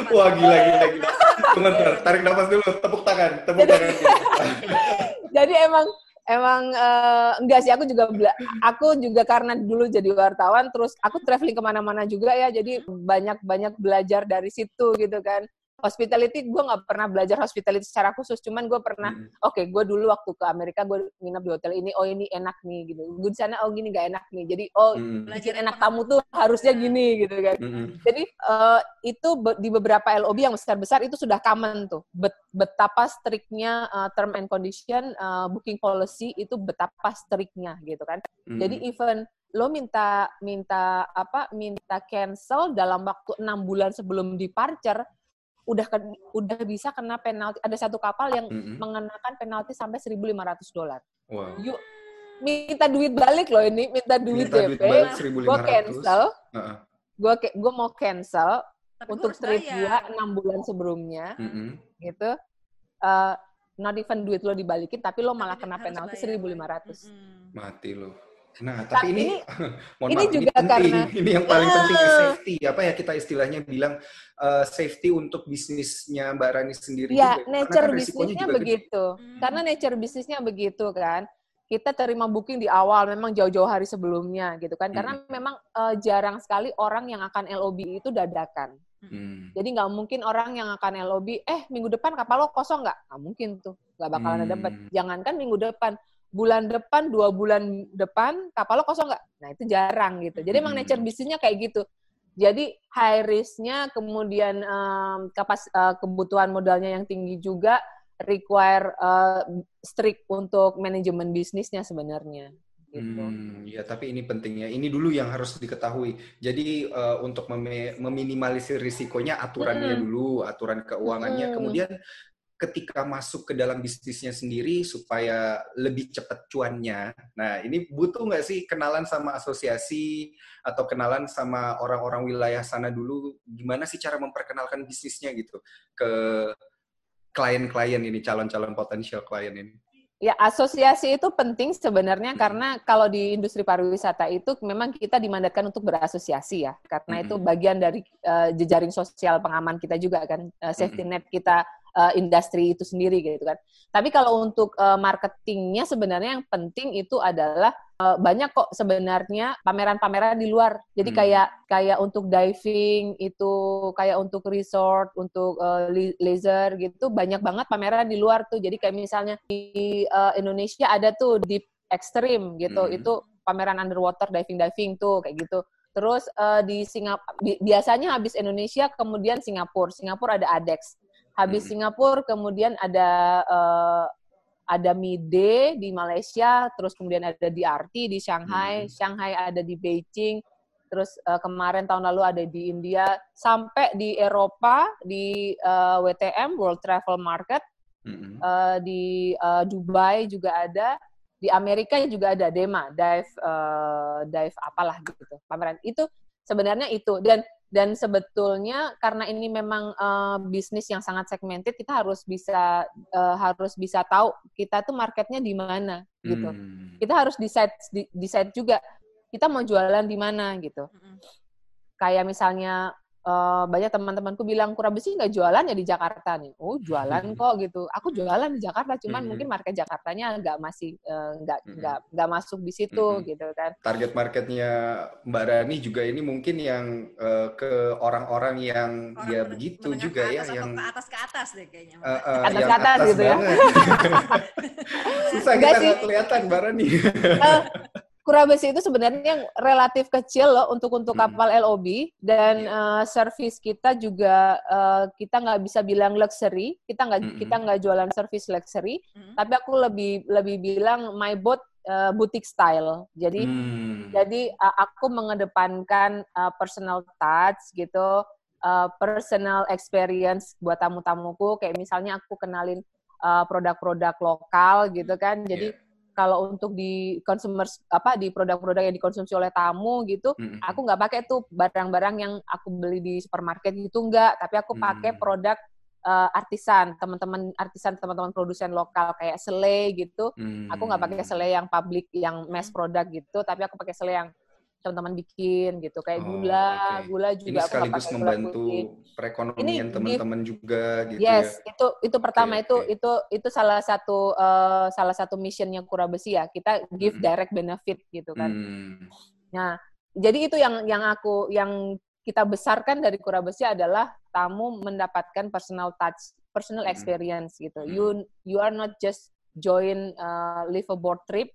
Wah gila gila gila. Tunggu bentar, tarik nafas dulu, tepuk tangan, tepuk tangan. Jadi emang emang eh, enggak sih aku juga aku juga karena dulu jadi wartawan terus aku traveling ke mana-mana juga ya jadi banyak banyak belajar dari situ gitu kan hospitality gue nggak pernah belajar hospitality secara khusus cuman gue pernah Mm. oke gue dulu waktu ke Amerika gue nginep di hotel ini oh ini enak nih gitu gue di sana oh gini gak enak nih jadi oh Mm. bikin enak tamu tuh harusnya gini gitu kan Mm-mm. Jadi eh, itu be- di beberapa LOB yang besar-besar itu sudah common tuh. Bet- betapa striknya eh, term and condition eh, booking policy itu betapa striknya gitu kan. Mm. Jadi even lo minta minta apa minta cancel dalam waktu enam bulan sebelum departure udah ke- udah bisa kena penalti. Ada satu kapal yang Mm-mm. mengenakan penalti sampai 1.500 dolar. Wow. Yuk minta duit balik loh ini, minta duit Minta duit DP, balik gue 1.500. cancel, Heeh. gue gue mau cancel Tapi untuk trip gua enam bulan sebelumnya Mm-mm. gitu eh not even duit lo dibalikin tapi lo malah Tapi kena penalti bayar. 1.500 Mm-mm. Mati loh. Nah, Nah, tapi ini, ini- mohon ini maaf, juga ini penting. karena- ini yang paling penting safety. Apa ya kita istilahnya bilang eh, safety untuk bisnisnya Mbak Rani sendiri ya juga. Karena nature kan bisnisnya begitu Hmm. karena nature bisnisnya begitu kan kita terima booking di awal memang jauh-jauh hari sebelumnya gitu kan karena memang eh, jarang sekali orang yang akan LOB itu dadakan Hmm. jadi nggak mungkin orang yang akan LOB eh minggu depan kapal lo kosong nggak nggak mungkin tuh nggak bakalan ada dapat Hmm. jangankan minggu depan bulan depan dua bulan depan kapal lo kosong nggak nah itu jarang gitu jadi emang Hmm. nature bisnisnya kayak gitu jadi high risk-nya kemudian em, kapas eh, kebutuhan modalnya yang tinggi juga require eh, strict untuk manajemen bisnisnya sebenarnya gitu. Hmm, ya tapi ini pentingnya. Ini dulu yang harus diketahui. Jadi eh, untuk meme- meminimalisir risikonya aturannya Mm-mm. dulu, aturan keuangannya. Mm-mm. Kemudian ketika masuk ke dalam bisnisnya sendiri supaya lebih cepat cuannya. Nah ini butuh nggak sih kenalan sama asosiasi atau kenalan sama orang-orang wilayah sana dulu? Gimana sih cara memperkenalkan bisnisnya gitu ke klien-klien ini, calon-calon potensial klien ini? Ya, asosiasi itu penting sebenarnya karena kalau di industri pariwisata itu memang kita dimandatkan untuk berasosiasi ya, karena itu Mm-mm. bagian dari eh, jejaring sosial pengaman kita juga kan, eh, safety net kita eh, industri itu sendiri gitu kan. Tapi kalau untuk eh, marketingnya sebenarnya yang penting itu adalah eh, banyak kok sebenarnya pameran-pameran di luar. Jadi Hmm. kayak kayak untuk diving itu, kayak untuk resort, untuk li- laser gitu banyak banget pameran di luar tuh. Jadi kayak misalnya di eh, Indonesia ada tuh Deep Extreme gitu. Hmm. Itu pameran underwater diving diving tuh kayak gitu. Terus eh, di Singapura biasanya habis Indonesia kemudian Singapura. Singapura ada ADEX. Habis Hmm. Singapura kemudian ada eh, ada MIDE di Malaysia, terus kemudian ada di RT di Shanghai, Hmm. Shanghai ada di Beijing, terus uh, kemarin tahun lalu ada di India, sampai di Eropa di uh, WTM World Travel Market, Mm-mm. uh, di uh, Dubai juga ada, di Amerika juga ada DEMA, dive uh, dive apalah gitu pameran. Itu sebenarnya itu dan dan sebetulnya karena ini memang uh, bisnis yang sangat segmented, kita harus bisa uh, harus bisa tahu kita tuh marketnya di mana gitu. Hmm. Kita harus decide di- decide juga kita mau jualan di mana gitu. Mm-mm. Kayak misalnya eh, banyak teman-temanku bilang kurang besi nggak jualan ya di Jakarta nih. Oh jualan kok gitu. Aku jualan di Jakarta, cuman Mhm. mungkin market Jakartanya nggak masih eh, nggak Mhm. nggak nggak masuk di situ Mhm. gitu kan. Target marketnya Mbak Rani juga ini mungkin yang eh, ke orang-orang yang Orang ya begitu juga ke ya, atas yang ke atas ke atas deh kayaknya. eh, eh, Atas yang ke atas gitu ya. Susah kita sih. nggak kelihatan Mbak Rani. Eh, Kurabesi itu sebenarnya yang relatif kecil loh untuk untuk Mhm. kapal LOB dan eh, service kita juga eh, kita nggak bisa bilang luxury, kita nggak Mhm. kita nggak jualan service luxury, Mm-mm. tapi aku lebih lebih bilang my boat uh, boutique style. Jadi Hmm. jadi uh, aku mengedepankan uh, personal touch gitu, uh, personal experience buat tamu-tamuku. Kayak misalnya aku kenalin uh, produk-produk lokal gitu kan. Jadi Iya. Kalau untuk di consumer apa di produk-produk yang dikonsumsi oleh tamu gitu, Mm-mm. aku nggak pakai tuh barang-barang yang aku beli di supermarket gitu nggak, tapi aku pakai Hmm. produk uh, artisan, teman-teman artisan, teman-teman produsen lokal kayak selai gitu. Hmm. Aku nggak pakai selai yang public, yang mass product gitu, tapi aku pakai selai yang teman-teman bikin gitu, kayak Oh, gula, oke. gula Ini juga aku nggak sekaligus gula membantu perekonomian Ini teman-teman juga gitu Yes, ya. itu itu pertama Oke, itu oke. itu itu salah satu eh, salah satu missionnya Kurabesi ya. Kita give Mm-mm. direct benefit gitu kan. Hmm. Nah, jadi itu yang yang aku yang kita besarkan dari Kurabesi adalah tamu mendapatkan personal touch, personal Mm-mm. experience gitu. Mm-mm. You you are not just join uh, live a board trip,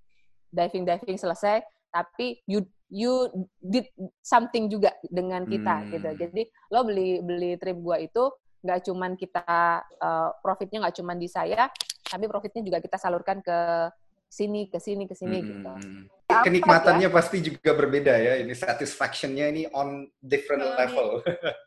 diving diving selesai, tapi you you did something juga dengan kita Hmm. gitu. Jadi lo beli beli trip gua itu nggak cuman kita uh, profitnya nggak cuman di saya, tapi profitnya juga kita salurkan ke sini ke sini ke sini gitu. Hmm. Apa Kenikmatannya pasti juga berbeda ya. Ini satisfaction-nya ini on different Kalau di- level.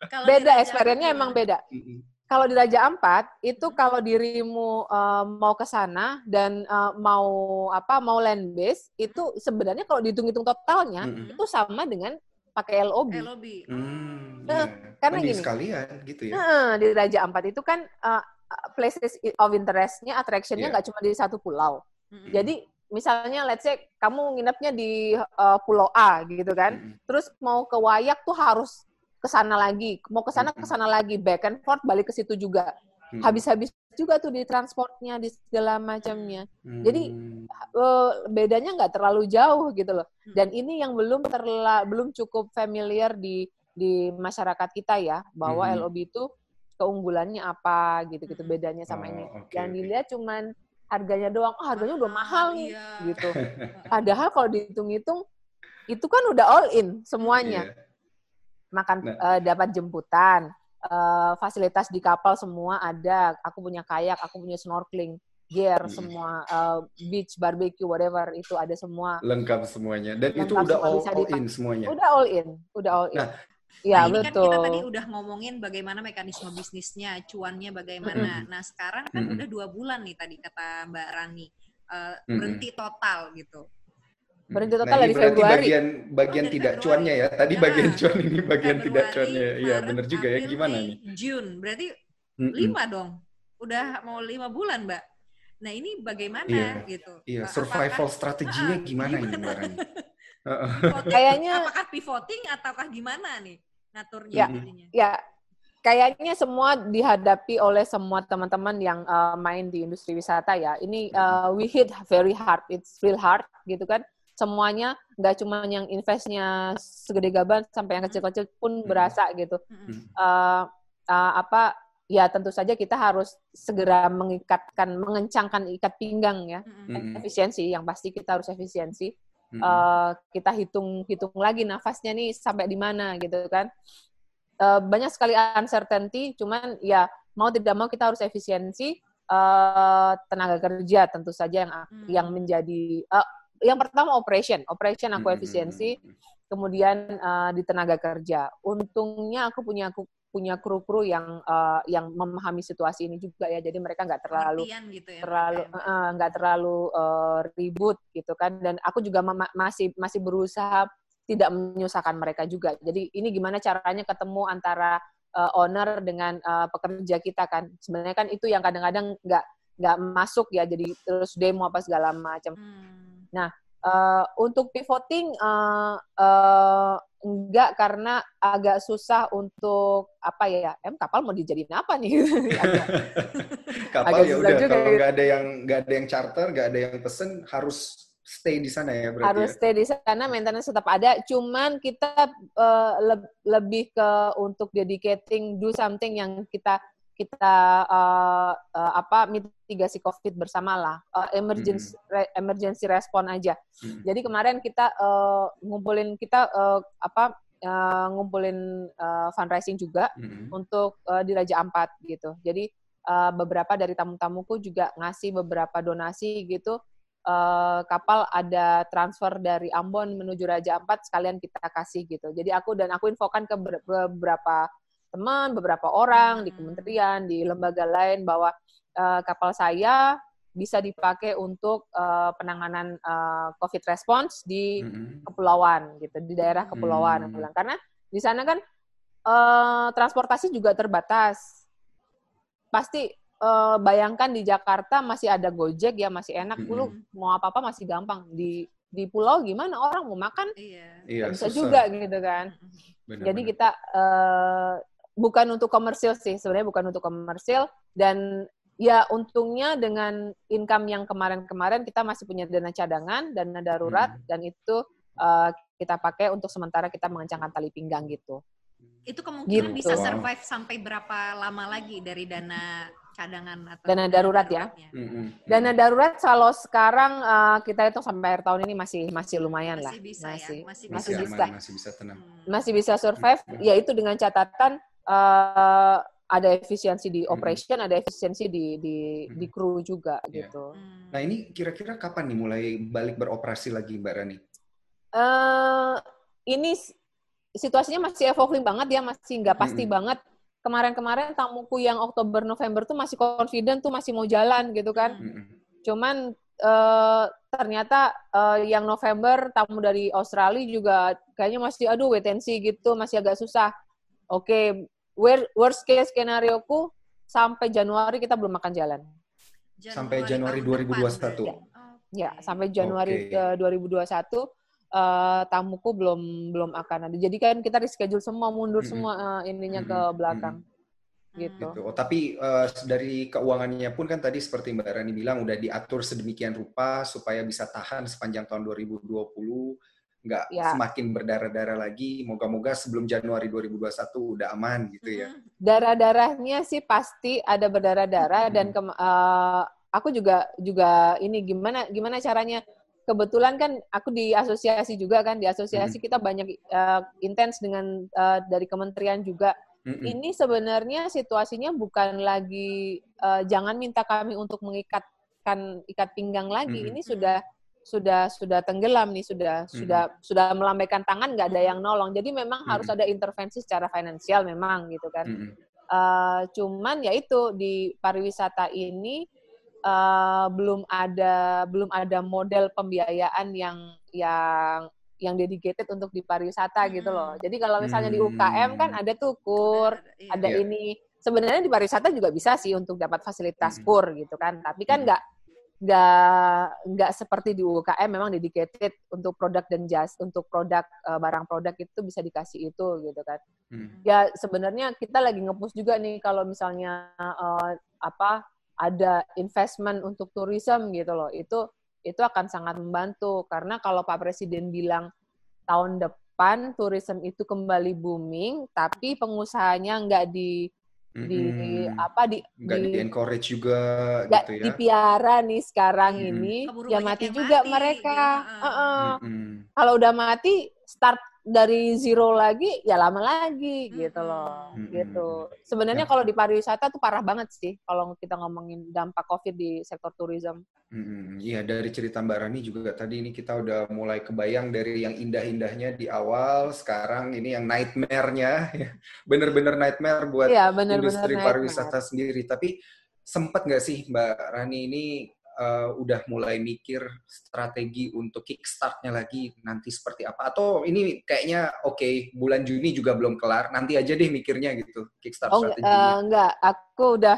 Kalau di beda experience-nya emang beda. Mm-mm. Kalau di Raja Ampat itu kalau dirimu uh, mau ke sana dan uh, mau apa mau land base itu sebenarnya kalau dihitung-hitung totalnya Mm-mm. itu sama dengan pakai LOB. LOB. Hmm, Nah, iya. karena Mending gini. sekalian gitu ya. Nah, di Raja Ampat itu kan uh, places of interest-nya, attraction-nya Iya. nggak cuma di satu pulau. Mm-mm. Jadi misalnya let's say kamu nginepnya di uh, pulau A gitu kan. Mm-mm. terus mau ke Wayak tuh harus ke sana lagi, mau ke sana ke sana lagi, back and forth balik ke situ juga. Habis-habis juga tuh di transportnya, di segala macamnya. jadi, Hmm. Eh, bedanya nggak terlalu jauh gitu loh. Hmm. Dan ini yang belum terla belum cukup familiar di di masyarakat kita ya, bahwa Mhm. LOB itu keunggulannya apa gitu-gitu Mhm. bedanya sama Oh, ini. oke, Yang dilihat cuman harganya doang, oh harganya udah mahal nih Iya. gitu. Padahal kalau dihitung-hitung itu kan udah all in semuanya Iya. Makan Nah. eh, dapat jemputan, eh, fasilitas di kapal semua ada. Aku punya kayak, aku punya snorkeling, gear Mm. semua, eh, beach, barbecue, whatever itu ada semua. Lengkap semuanya. Dan itu Lengkap udah semua, all, bisa all in semuanya. Udah all in, udah all in. Nah, ya Nah, ini betul. kan kita tadi udah ngomongin bagaimana mekanisme bisnisnya, cuannya bagaimana. Nah, sekarang kan Mm-mm. udah dua bulan nih tadi kata Mbak Rani Mm-mm. berhenti total gitu. Nah, total ini dari berarti Februari. bagian bagian Oh, tidak Februari. cuannya ya. Tadi Nah, bagian cuan ini bagian tidak Februari, cuannya. Iya, bener juga ya. Gimana nih? June, berarti Mm-mm. lima dong. Udah mau lima bulan, Mbak. Nah, ini bagaimana Iya. gitu? Iya, survival apakah strateginya Ah, gimana ini gimana? Mbak Rani? Kayaknya- apakah pivoting ataukah gimana nih ngaturnya Ya. jadinya? Ya, kayaknya semua dihadapi oleh semua teman-teman yang uh, main di industri wisata ya. Ini uh, we hit very hard, it's real hard gitu kan. Semuanya nggak cuma yang investnya segede gaban sampai yang kecil-kecil pun berasa gitu. Uh, uh, apa ya tentu saja kita harus segera mengikatkan, mengencangkan ikat pinggang ya. Efisiensi, yang pasti kita harus efisiensi. Eh, kita hitung hitung lagi nafasnya nih sampai di mana gitu kan Eh, banyak sekali uncertainty cuman ya mau tidak mau kita harus efisiensi eh, tenaga kerja tentu saja yang Hmm. yang menjadi eh, yang pertama operation operation aku efisiensi kemudian uh, di tenaga kerja. Untungnya aku punya aku punya kru-kru yang uh, yang memahami situasi ini juga ya. Jadi mereka nggak terlalu gitu ya, terlalu nggak uh, terlalu uh, ribut gitu kan. Dan aku juga ma masih masih berusaha tidak menyusahkan mereka juga. Jadi ini gimana caranya ketemu antara uh, owner dengan uh, pekerja kita kan. Sebenarnya kan itu yang kadang-kadang nggak nggak masuk ya. Jadi terus demo apa segala macam. Hmm. Nah Uh, untuk pivoting uh, uh, enggak karena agak susah untuk apa ya em kapal mau dijadiin apa nih kapal ya udah kalau gitu. nggak ada yang nggak ada yang charter nggak ada yang pesen harus stay di sana ya berarti harus ya? stay di sana maintenance tetap ada cuman kita uh, le lebih ke untuk dedicating do something yang kita kita uh, uh, apa mitigasi COVID bersama lah, uh, emergency hmm. re, emergency respon aja. Hmm. Jadi kemarin kita uh, ngumpulin kita uh, apa uh, ngumpulin uh, fundraising juga hmm. untuk uh, di Raja Ampat gitu. Jadi uh, beberapa dari tamu-tamuku juga ngasih beberapa donasi gitu. Uh, kapal ada transfer dari Ambon menuju Raja Ampat sekalian kita kasih gitu. Jadi aku dan aku infokan ke beberapa teman, beberapa orang di hmm. kementerian, di lembaga lain bahwa uh, kapal saya bisa dipakai untuk uh, penanganan uh, COVID response di mm-hmm. kepulauan gitu, di daerah kepulauan mm-hmm. karena di sana kan uh, transportasi juga terbatas. Pasti uh, bayangkan di Jakarta masih ada Gojek ya masih enak, mm-hmm. lu mau apa-apa masih gampang. Di di pulau gimana orang mau makan? Iya. iya bisa susah. juga gitu kan. Bener, Jadi kita uh, bukan untuk komersil sih sebenarnya bukan untuk komersil dan ya untungnya dengan income yang kemarin-kemarin kita masih punya dana cadangan dana darurat hmm. dan itu uh, kita pakai untuk sementara kita mengencangkan tali pinggang gitu itu kemungkinan gitu. bisa survive sampai berapa lama lagi dari dana cadangan atau dana darurat ya mm-hmm. dana darurat kalau sekarang uh, kita itu sampai akhir tahun ini masih masih lumayan masih lah bisa masih ya? masih, masih bisa bisa masih bisa tenang masih bisa survive mm-hmm. yaitu dengan catatan uh, ada efisiensi di operation, hmm. ada efisiensi di di hmm. di kru juga yeah. gitu. Nah ini kira-kira kapan nih mulai balik beroperasi lagi Mbak Rani? Uh, ini situasinya masih evolving banget ya, masih nggak pasti hmm. banget. Kemarin-kemarin tamuku yang Oktober November tuh masih confident tuh masih mau jalan gitu kan. Hmm. Cuman uh, ternyata uh, yang November tamu dari Australia juga kayaknya masih aduh wait and see gitu, masih agak susah. Oke, okay, worst case skenario ku sampai Januari kita belum makan jalan. Januari sampai Januari 2021. Ya, ya sampai Januari okay. 2021 uh, tamuku belum belum akan ada. Jadi kan kita reschedule semua mundur mm -hmm. semua uh, ininya mm -hmm. ke belakang. Mm -hmm. Gitu. gitu. Oh, tapi uh, dari keuangannya pun kan tadi seperti Mbak Rani bilang udah diatur sedemikian rupa supaya bisa tahan sepanjang tahun 2020 nggak ya. semakin berdarah-darah lagi. Moga-moga sebelum Januari 2021 udah aman gitu ya. Darah-darahnya sih pasti ada berdarah-darah hmm. dan ke, uh, aku juga juga ini gimana gimana caranya kebetulan kan aku di asosiasi juga kan di asosiasi hmm. kita banyak uh, intens dengan uh, dari kementerian juga. Hmm. Ini sebenarnya situasinya bukan lagi uh, jangan minta kami untuk mengikatkan ikat pinggang lagi. Hmm. Ini sudah sudah sudah tenggelam nih sudah hmm. sudah sudah melambaikan tangan nggak ada yang nolong jadi memang hmm. harus ada intervensi secara finansial memang gitu kan hmm. uh, cuman ya itu di pariwisata ini uh, belum ada belum ada model pembiayaan yang yang yang dedicated untuk di pariwisata hmm. gitu loh. Jadi kalau misalnya di UKM kan ada tuh kur, iya. ada yeah. ini. Sebenarnya di pariwisata juga bisa sih untuk dapat fasilitas hmm. kur gitu kan. Tapi kan nggak nggak nggak seperti di UKM memang dedicated untuk produk dan jas untuk produk uh, barang produk itu bisa dikasih itu gitu kan. Hmm. ya sebenarnya kita lagi ngepush juga nih kalau misalnya uh, apa ada investment untuk tourism gitu loh. Itu itu akan sangat membantu. Karena kalau Pak Presiden bilang tahun depan tourism itu kembali booming tapi pengusahanya nggak di di mm-hmm. apa di nggak di, di encourage juga gak gitu ya dipiara nih sekarang mm-hmm. ini Keburu ya mati juga mati, mereka ya. uh-uh. mm-hmm. kalau udah mati start dari zero lagi ya lama lagi gitu loh Hmm. gitu sebenarnya Ya. kalau di pariwisata tuh parah banget sih kalau kita ngomongin dampak covid di sektor tourism Hmm, iya dari cerita Mbak Rani juga tadi ini kita udah mulai kebayang dari yang indah-indahnya di awal, sekarang ini yang nightmare-nya, ya. bener-bener nightmare buat Iya benar-benar industri nightmare. pariwisata sendiri. Tapi sempat nggak sih Mbak Rani ini uh, udah mulai mikir strategi untuk kickstart-nya lagi nanti seperti apa? Atau ini kayaknya oke bulan Juni juga belum kelar, nanti aja deh mikirnya gitu kickstart Oh enggak, strateginya. eh, enggak, aku udah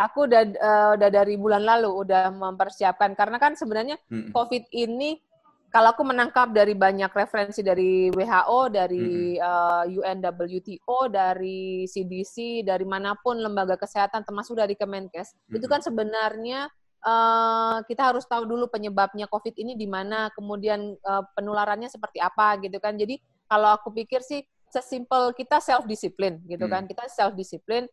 aku udah eh, udah dari bulan lalu udah mempersiapkan karena kan sebenarnya Hmm. COVID ini kalau aku menangkap dari banyak referensi dari WHO, dari eh, UNWTO, dari CDC, dari mana pun lembaga kesehatan termasuk dari Kemenkes, itu Mm-mm. kan sebenarnya eh, kita harus tahu dulu penyebabnya COVID ini di mana, kemudian eh, penularannya seperti apa gitu kan. Jadi kalau aku pikir sih sesimpel kita self disiplin gitu kan. Kita self disiplin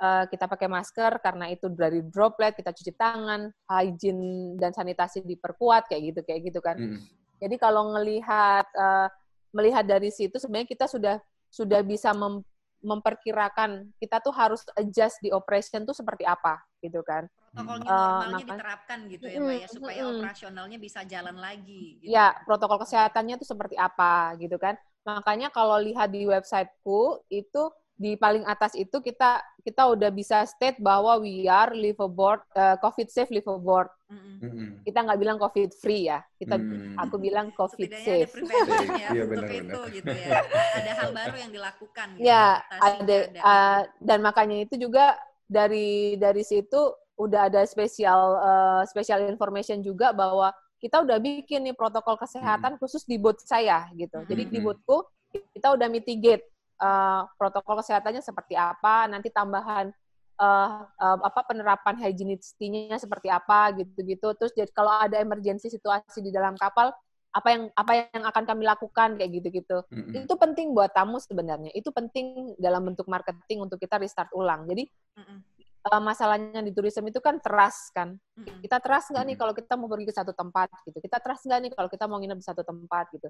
eh, kita pakai masker karena itu dari droplet, kita cuci tangan, hygiene dan sanitasi diperkuat kayak gitu kayak gitu kan. Hmm. Jadi kalau ngelihat eh, melihat dari situ sebenarnya kita sudah sudah bisa mem- memperkirakan kita tuh harus adjust di operation tuh seperti apa gitu kan. Protokolnya Eh, normalnya makan- diterapkan gitu ya, Mbak ya, supaya mm. operasionalnya bisa jalan lagi. Gitu. Ya, protokol kesehatannya tuh seperti apa gitu kan. Makanya kalau lihat di websiteku itu di paling atas itu kita kita udah bisa state bahwa we are liveaboard uh, covid safe liveaboard. Mm-mm. Hmm. Kita nggak bilang covid free ya. Kita Hmm. aku bilang covid Setidaknya ada safe. prevention ya Iya, untuk benar-benar. itu gitu ya. Ada hal baru yang dilakukan. Gitu. Ya, Adaptasinya ada uh, dan makanya itu juga dari dari situ udah ada spesial uh, special information juga bahwa kita udah bikin nih protokol kesehatan khusus di booth saya gitu. Jadi di Hmm. boothku kita udah mitigate uh, protokol kesehatannya seperti apa, nanti tambahan uh, uh, apa penerapan hygienity-nya seperti apa gitu-gitu. Terus jadi kalau ada emergency situasi di dalam kapal apa yang apa yang akan kami lakukan kayak gitu-gitu Hmm. itu penting buat tamu sebenarnya. Itu penting dalam bentuk marketing untuk kita restart ulang. Jadi Mm-mm. Eh, masalahnya di tourism itu kan trust kan. Kita trust nggak nih kalau kita mau pergi ke satu tempat gitu. Kita trust nggak nih kalau kita mau nginep di satu tempat gitu.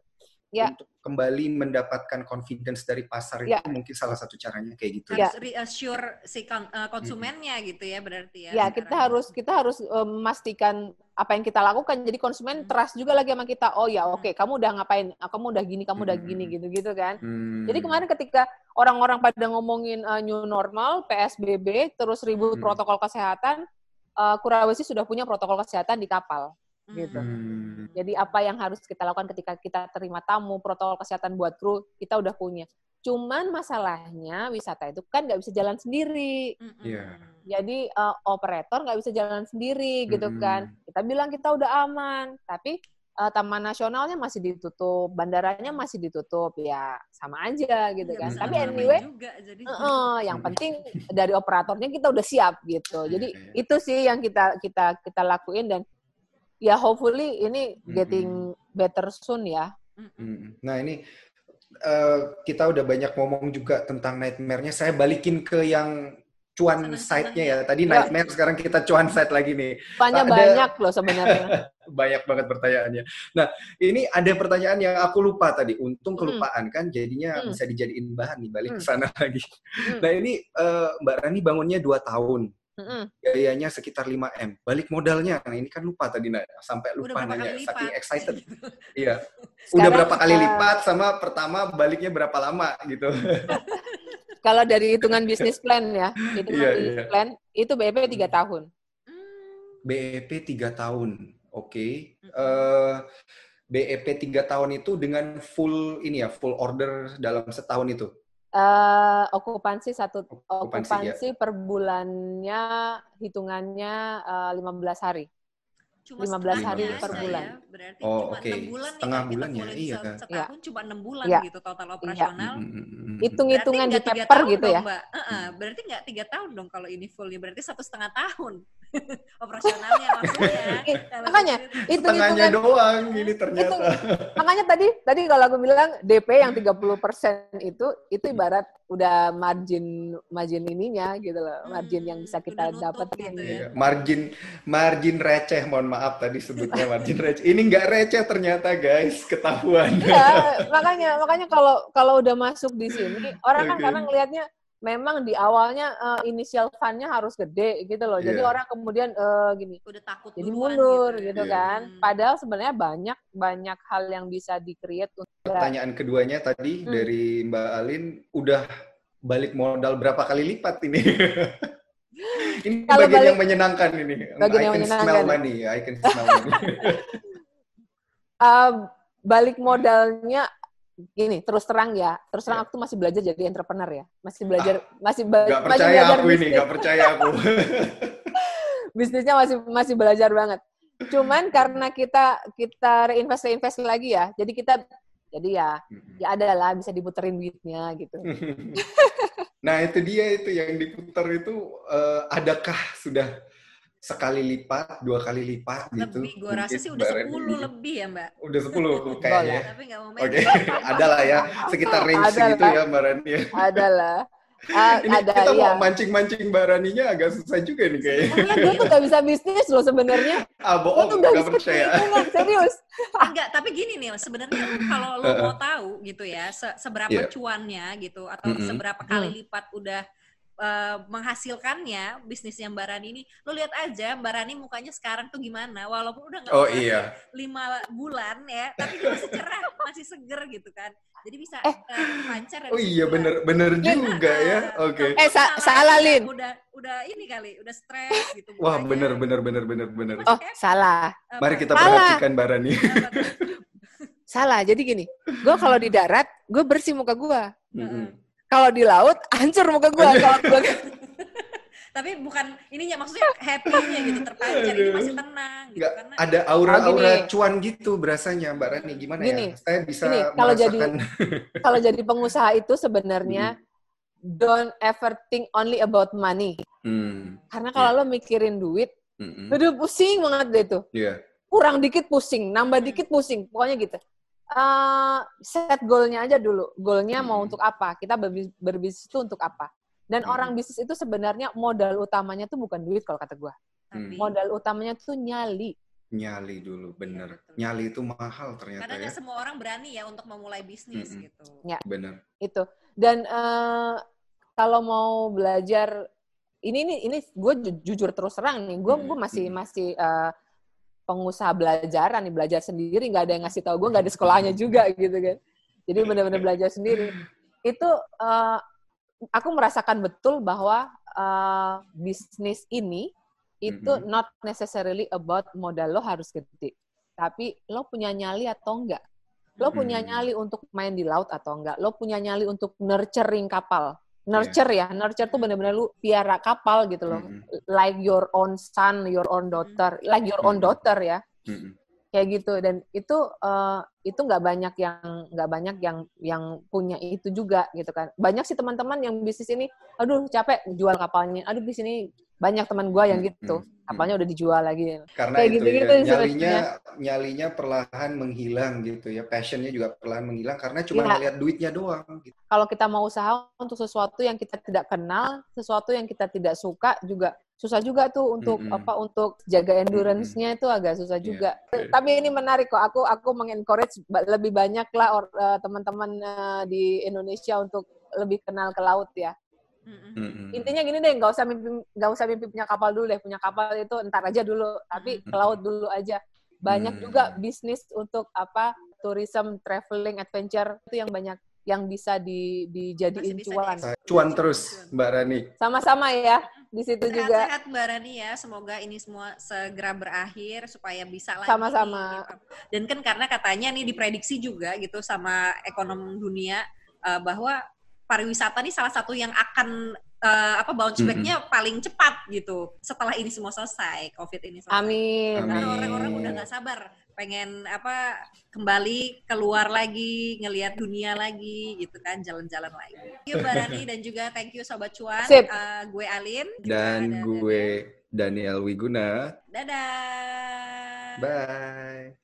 Ya. Untuk kembali mendapatkan confidence dari pasar Ya. itu mungkin salah satu caranya kayak gitu. Ya. harus reassure si eh, konsumennya gitu ya berarti ya. Ya kita harus kita harus eh, memastikan apa yang kita lakukan. Jadi konsumen Hmm. trust juga lagi sama kita. Oh ya oke, kamu udah ngapain? Ah, Kamu udah gini, kamu udah Hmm. gini gitu-gitu kan. Hmm. Jadi kemarin ketika orang-orang pada ngomongin uh, new normal, PSBB, terus ribut Hmm. protokol kesehatan, uh, Kurawesi sudah punya protokol kesehatan di kapal. Gitu. Hmm. Jadi apa yang harus kita lakukan ketika kita terima tamu, protokol kesehatan buat kru, kita udah punya. Cuman masalahnya wisata itu kan nggak bisa jalan sendiri. Iya. Jadi uh, operator nggak bisa jalan sendiri gitu Mm-mm. kan. Kita bilang kita udah aman, tapi uh, taman nasionalnya masih ditutup, bandaranya masih ditutup, ya sama aja gitu Nggak kan. bisa Tapi anyway, juga, jadi. Heeh, yang penting dari operatornya kita udah siap gitu. Jadi Iya, iya. itu sih yang kita kita kita lakuin dan ya hopefully ini getting better soon ya. Hmm. Nah ini eh, kita udah banyak ngomong juga tentang nightmare-nya. Saya balikin ke yang cuan side-nya ya. Tadi Ya. nightmare, sekarang kita cuan side lagi nih. Banyak Ada- banyak loh sebenarnya. Banyak banget pertanyaannya. Nah, ini ada pertanyaan yang aku lupa tadi. Untung Mm. kelupaan kan, jadinya Mm. bisa dijadiin bahan nih. Balik ke Mm. sana lagi. Mm. Nah ini eh, Mbak Rani bangunnya 2 tahun. Biayanya sekitar 5M. Balik modalnya, nah ini kan lupa tadi. Nah, sampai Udah lupa berapa nanya. Saking excited. Iya. Udah berapa kali lipat sama pertama baliknya berapa lama gitu. Kalau dari hitungan bisnis plan ya, hitungan Iya, bisnis iya. plan itu BEP tiga tahun. Hmm. BEP 3 tahun. Oke. Mm-mm. Eh BEP 3 tahun itu dengan full ini ya, full order dalam setahun itu. Eh, okupansi satu Okupansi, okupansi per bulannya hitungannya eh, 15 hari. Cuma 15 hari per bulan. Ya. Berarti Oh, cuma oke. 6 bulan nih Setengah kita bulan ya, iya. se- setahun cuma 6 bulan Iya. gitu total operasional. Mm, mm, mm, mm. Hitung-hitungan di paper gitu dong, ya. Mbak. Heeh, berarti nggak tiga tahun dong kalau ini fullnya. Berarti satu setengah tahun operasionalnya maksudnya. Makanya, gitu. Hitung-hitungan Setengahnya doang ini ternyata. Makanya tadi tadi kalau aku bilang DP yang 30% itu itu ibarat udah margin margin ininya gitu loh, margin yang bisa kita Hmm, udah nutup dapetin. gitu ya. Iya, margin margin receh mohon maaf tadi sebutnya margin receh. Ini nggak receh ternyata guys, ketahuan. Iya, makanya makanya kalau kalau udah masuk di sini orang kan Oke. karena ngelihatnya memang di awalnya eh, initial fund-nya harus gede gitu loh. Jadi Iya. orang kemudian eh, gini Udah takut jadi duluan mundur gitu, gitu, ya. Iya. kan. Hmm. Padahal sebenarnya banyak banyak hal yang bisa di-create untuk Pertanyaan keduanya tadi Hmm. dari Mbak Alin, udah balik modal berapa kali lipat ini? ini Kalau bagian balik- yang menyenangkan ini. Bagian I yang can menyenangkan. smell money. I can smell money. Eh, balik modalnya gini terus terang ya terus terang Iya. aku tuh masih belajar jadi entrepreneur ya masih belajar masih ba- Gak masih percaya belajar aku ini, bisnis. gak percaya aku. bisnisnya masih masih belajar banget cuman karena kita kita reinvest reinvest lagi ya jadi kita jadi ya ya ada lah bisa diputerin duitnya gitu nah itu dia itu yang diputar itu eh, adakah sudah sekali lipat, dua kali lipat gitu? Lebih, gue rasa sih udah 10 ini. lebih ya mbak. Udah 10 kayaknya. Tapi nggak mau Oke, main. ada lah ya sekitar range segitu ya Mbak Rani ada lah Ah, Ini ada kita ya mau mancing-mancing Mbak Raninya agak susah juga nih kayaknya. Enggak, gue tuh gak bisa bisnis loh sebenarnya. Ah, Gue bohong, tuh gak gak bisa percaya. Enggak, serius. Enggak, tapi gini nih, sebenarnya kalau lo mau tahu gitu ya, se- seberapa Iya. cuannya gitu, atau seberapa Hmm. kali lipat udah eh, menghasilkannya bisnisnya Mbak Rani ini, lo lihat aja Mbak Rani mukanya sekarang tuh gimana, walaupun udah nggak Oh iya. lima bulan ya, tapi dia masih cerah, masih seger gitu kan. Jadi bisa Eh. eh, lancar Oh iya bener bener juga ya. Oke. kalau Eh, sa- salah Lin. Udah udah ini kali, udah stres gitu. Wah mukanya. bener bener bener bener bener. Oh, salah. Mari kita Salah. perhatikan Mbak Rani. Salah. Jadi gini, gue kalau di darat, gue bersih muka gue. Mm-mm. Kalau di laut, hancur muka gue. Kalau gua- tapi bukan ininya maksudnya happy-nya gitu terpancar ini Aduh. masih tenang gitu Nggak, karena ada aura-aura Oh, gini. cuan gitu berasanya Mbak Rani. Gimana Gini, ya? Saya bisa gini, kalau jadi- kalau jadi pengusaha itu sebenarnya don't ever think only about money. Hmm. Karena kalau lo mikirin duit, Mm-mm. aduh pusing banget deh tuh. Iya. Kurang dikit pusing, nambah dikit pusing. Pokoknya gitu. Eh, set goalnya aja dulu. Goalnya mau Hmm. untuk apa? Kita berbis- berbisnis itu untuk apa? Dan Hmm. orang bisnis itu sebenarnya modal utamanya tuh bukan duit kalau kata gua. tapi Modal utamanya tuh nyali. Nyali dulu, bener. Betul. Nyali itu mahal ternyata karena ya. nggak semua orang berani ya untuk memulai bisnis Mm-mm. gitu Bener. itu dan eh, kalau mau belajar ini ini ini gue jujur terus terang nih gue Mm-mm. gue masih Mm-mm. masih eh, pengusaha belajaran nih belajar sendiri nggak ada yang ngasih tahu gue nggak ada sekolahnya juga gitu kan. Jadi benar-benar belajar sendiri. Itu eh, aku merasakan betul bahwa eh, bisnis ini itu Mm-mm. not necessarily about modal lo harus gede tapi lo punya nyali atau enggak lo punya Hmm. nyali untuk main di laut atau enggak lo punya nyali untuk nurturing kapal nurture ya nurture tuh bener-bener lu piara kapal gitu loh. Mm-mm. like your own son your own daughter like your own Hmm. daughter ya. Mm-mm. kayak gitu. Dan itu eh, itu nggak banyak yang nggak banyak yang yang punya itu juga gitu kan. Banyak sih teman-teman yang bisnis ini aduh capek jual kapalnya. Aduh di sini banyak teman gua yang gitu Mm-mm. kapalnya udah dijual lagi Karena Kayak itu gitu-gitu ya, sih nyalinya nyalinya perlahan menghilang gitu ya, passionnya juga perlahan menghilang karena cuma Iya. ngeliat duitnya doang. Gitu. kalau kita mau usaha untuk sesuatu yang kita tidak kenal, sesuatu yang kita tidak suka juga susah juga tuh untuk Mm-mm. apa untuk jaga endurance-nya itu agak susah Iya, juga. oke. Tapi ini menarik kok. Aku aku mengencourage lebih banyak lah eh, teman-teman eh, di Indonesia untuk lebih kenal ke laut ya. Mm-mm. Intinya gini deh, nggak usah mimpi nggak usah mimpi punya kapal dulu deh. Punya kapal itu entar aja dulu, tapi ke laut dulu aja. Banyak Hmm. juga bisnis untuk apa tourism, traveling, adventure itu yang banyak yang bisa di, dijadiin bisa cuan. Cuan terus Mbak Rani. Sama-sama ya di situ juga. Sehat-sehat Mbak Rani ya, semoga ini semua segera berakhir supaya bisa lagi. Sama-sama. Dan kan karena katanya nih diprediksi juga gitu sama ekonom dunia eh, bahwa pariwisata nih salah satu yang akan eh, apa bounce back-nya paling cepat gitu setelah ini semua selesai, COVID ini selesai. Amin. Karena orang-orang udah nggak sabar pengen apa kembali keluar lagi ngelihat dunia lagi gitu kan jalan-jalan lagi. Thank you Mbak Rani dan juga thank you Sobat Cuan. Sip. Eh, gue Alin Dan gue Daniel Wiguna. Dadah. Bye.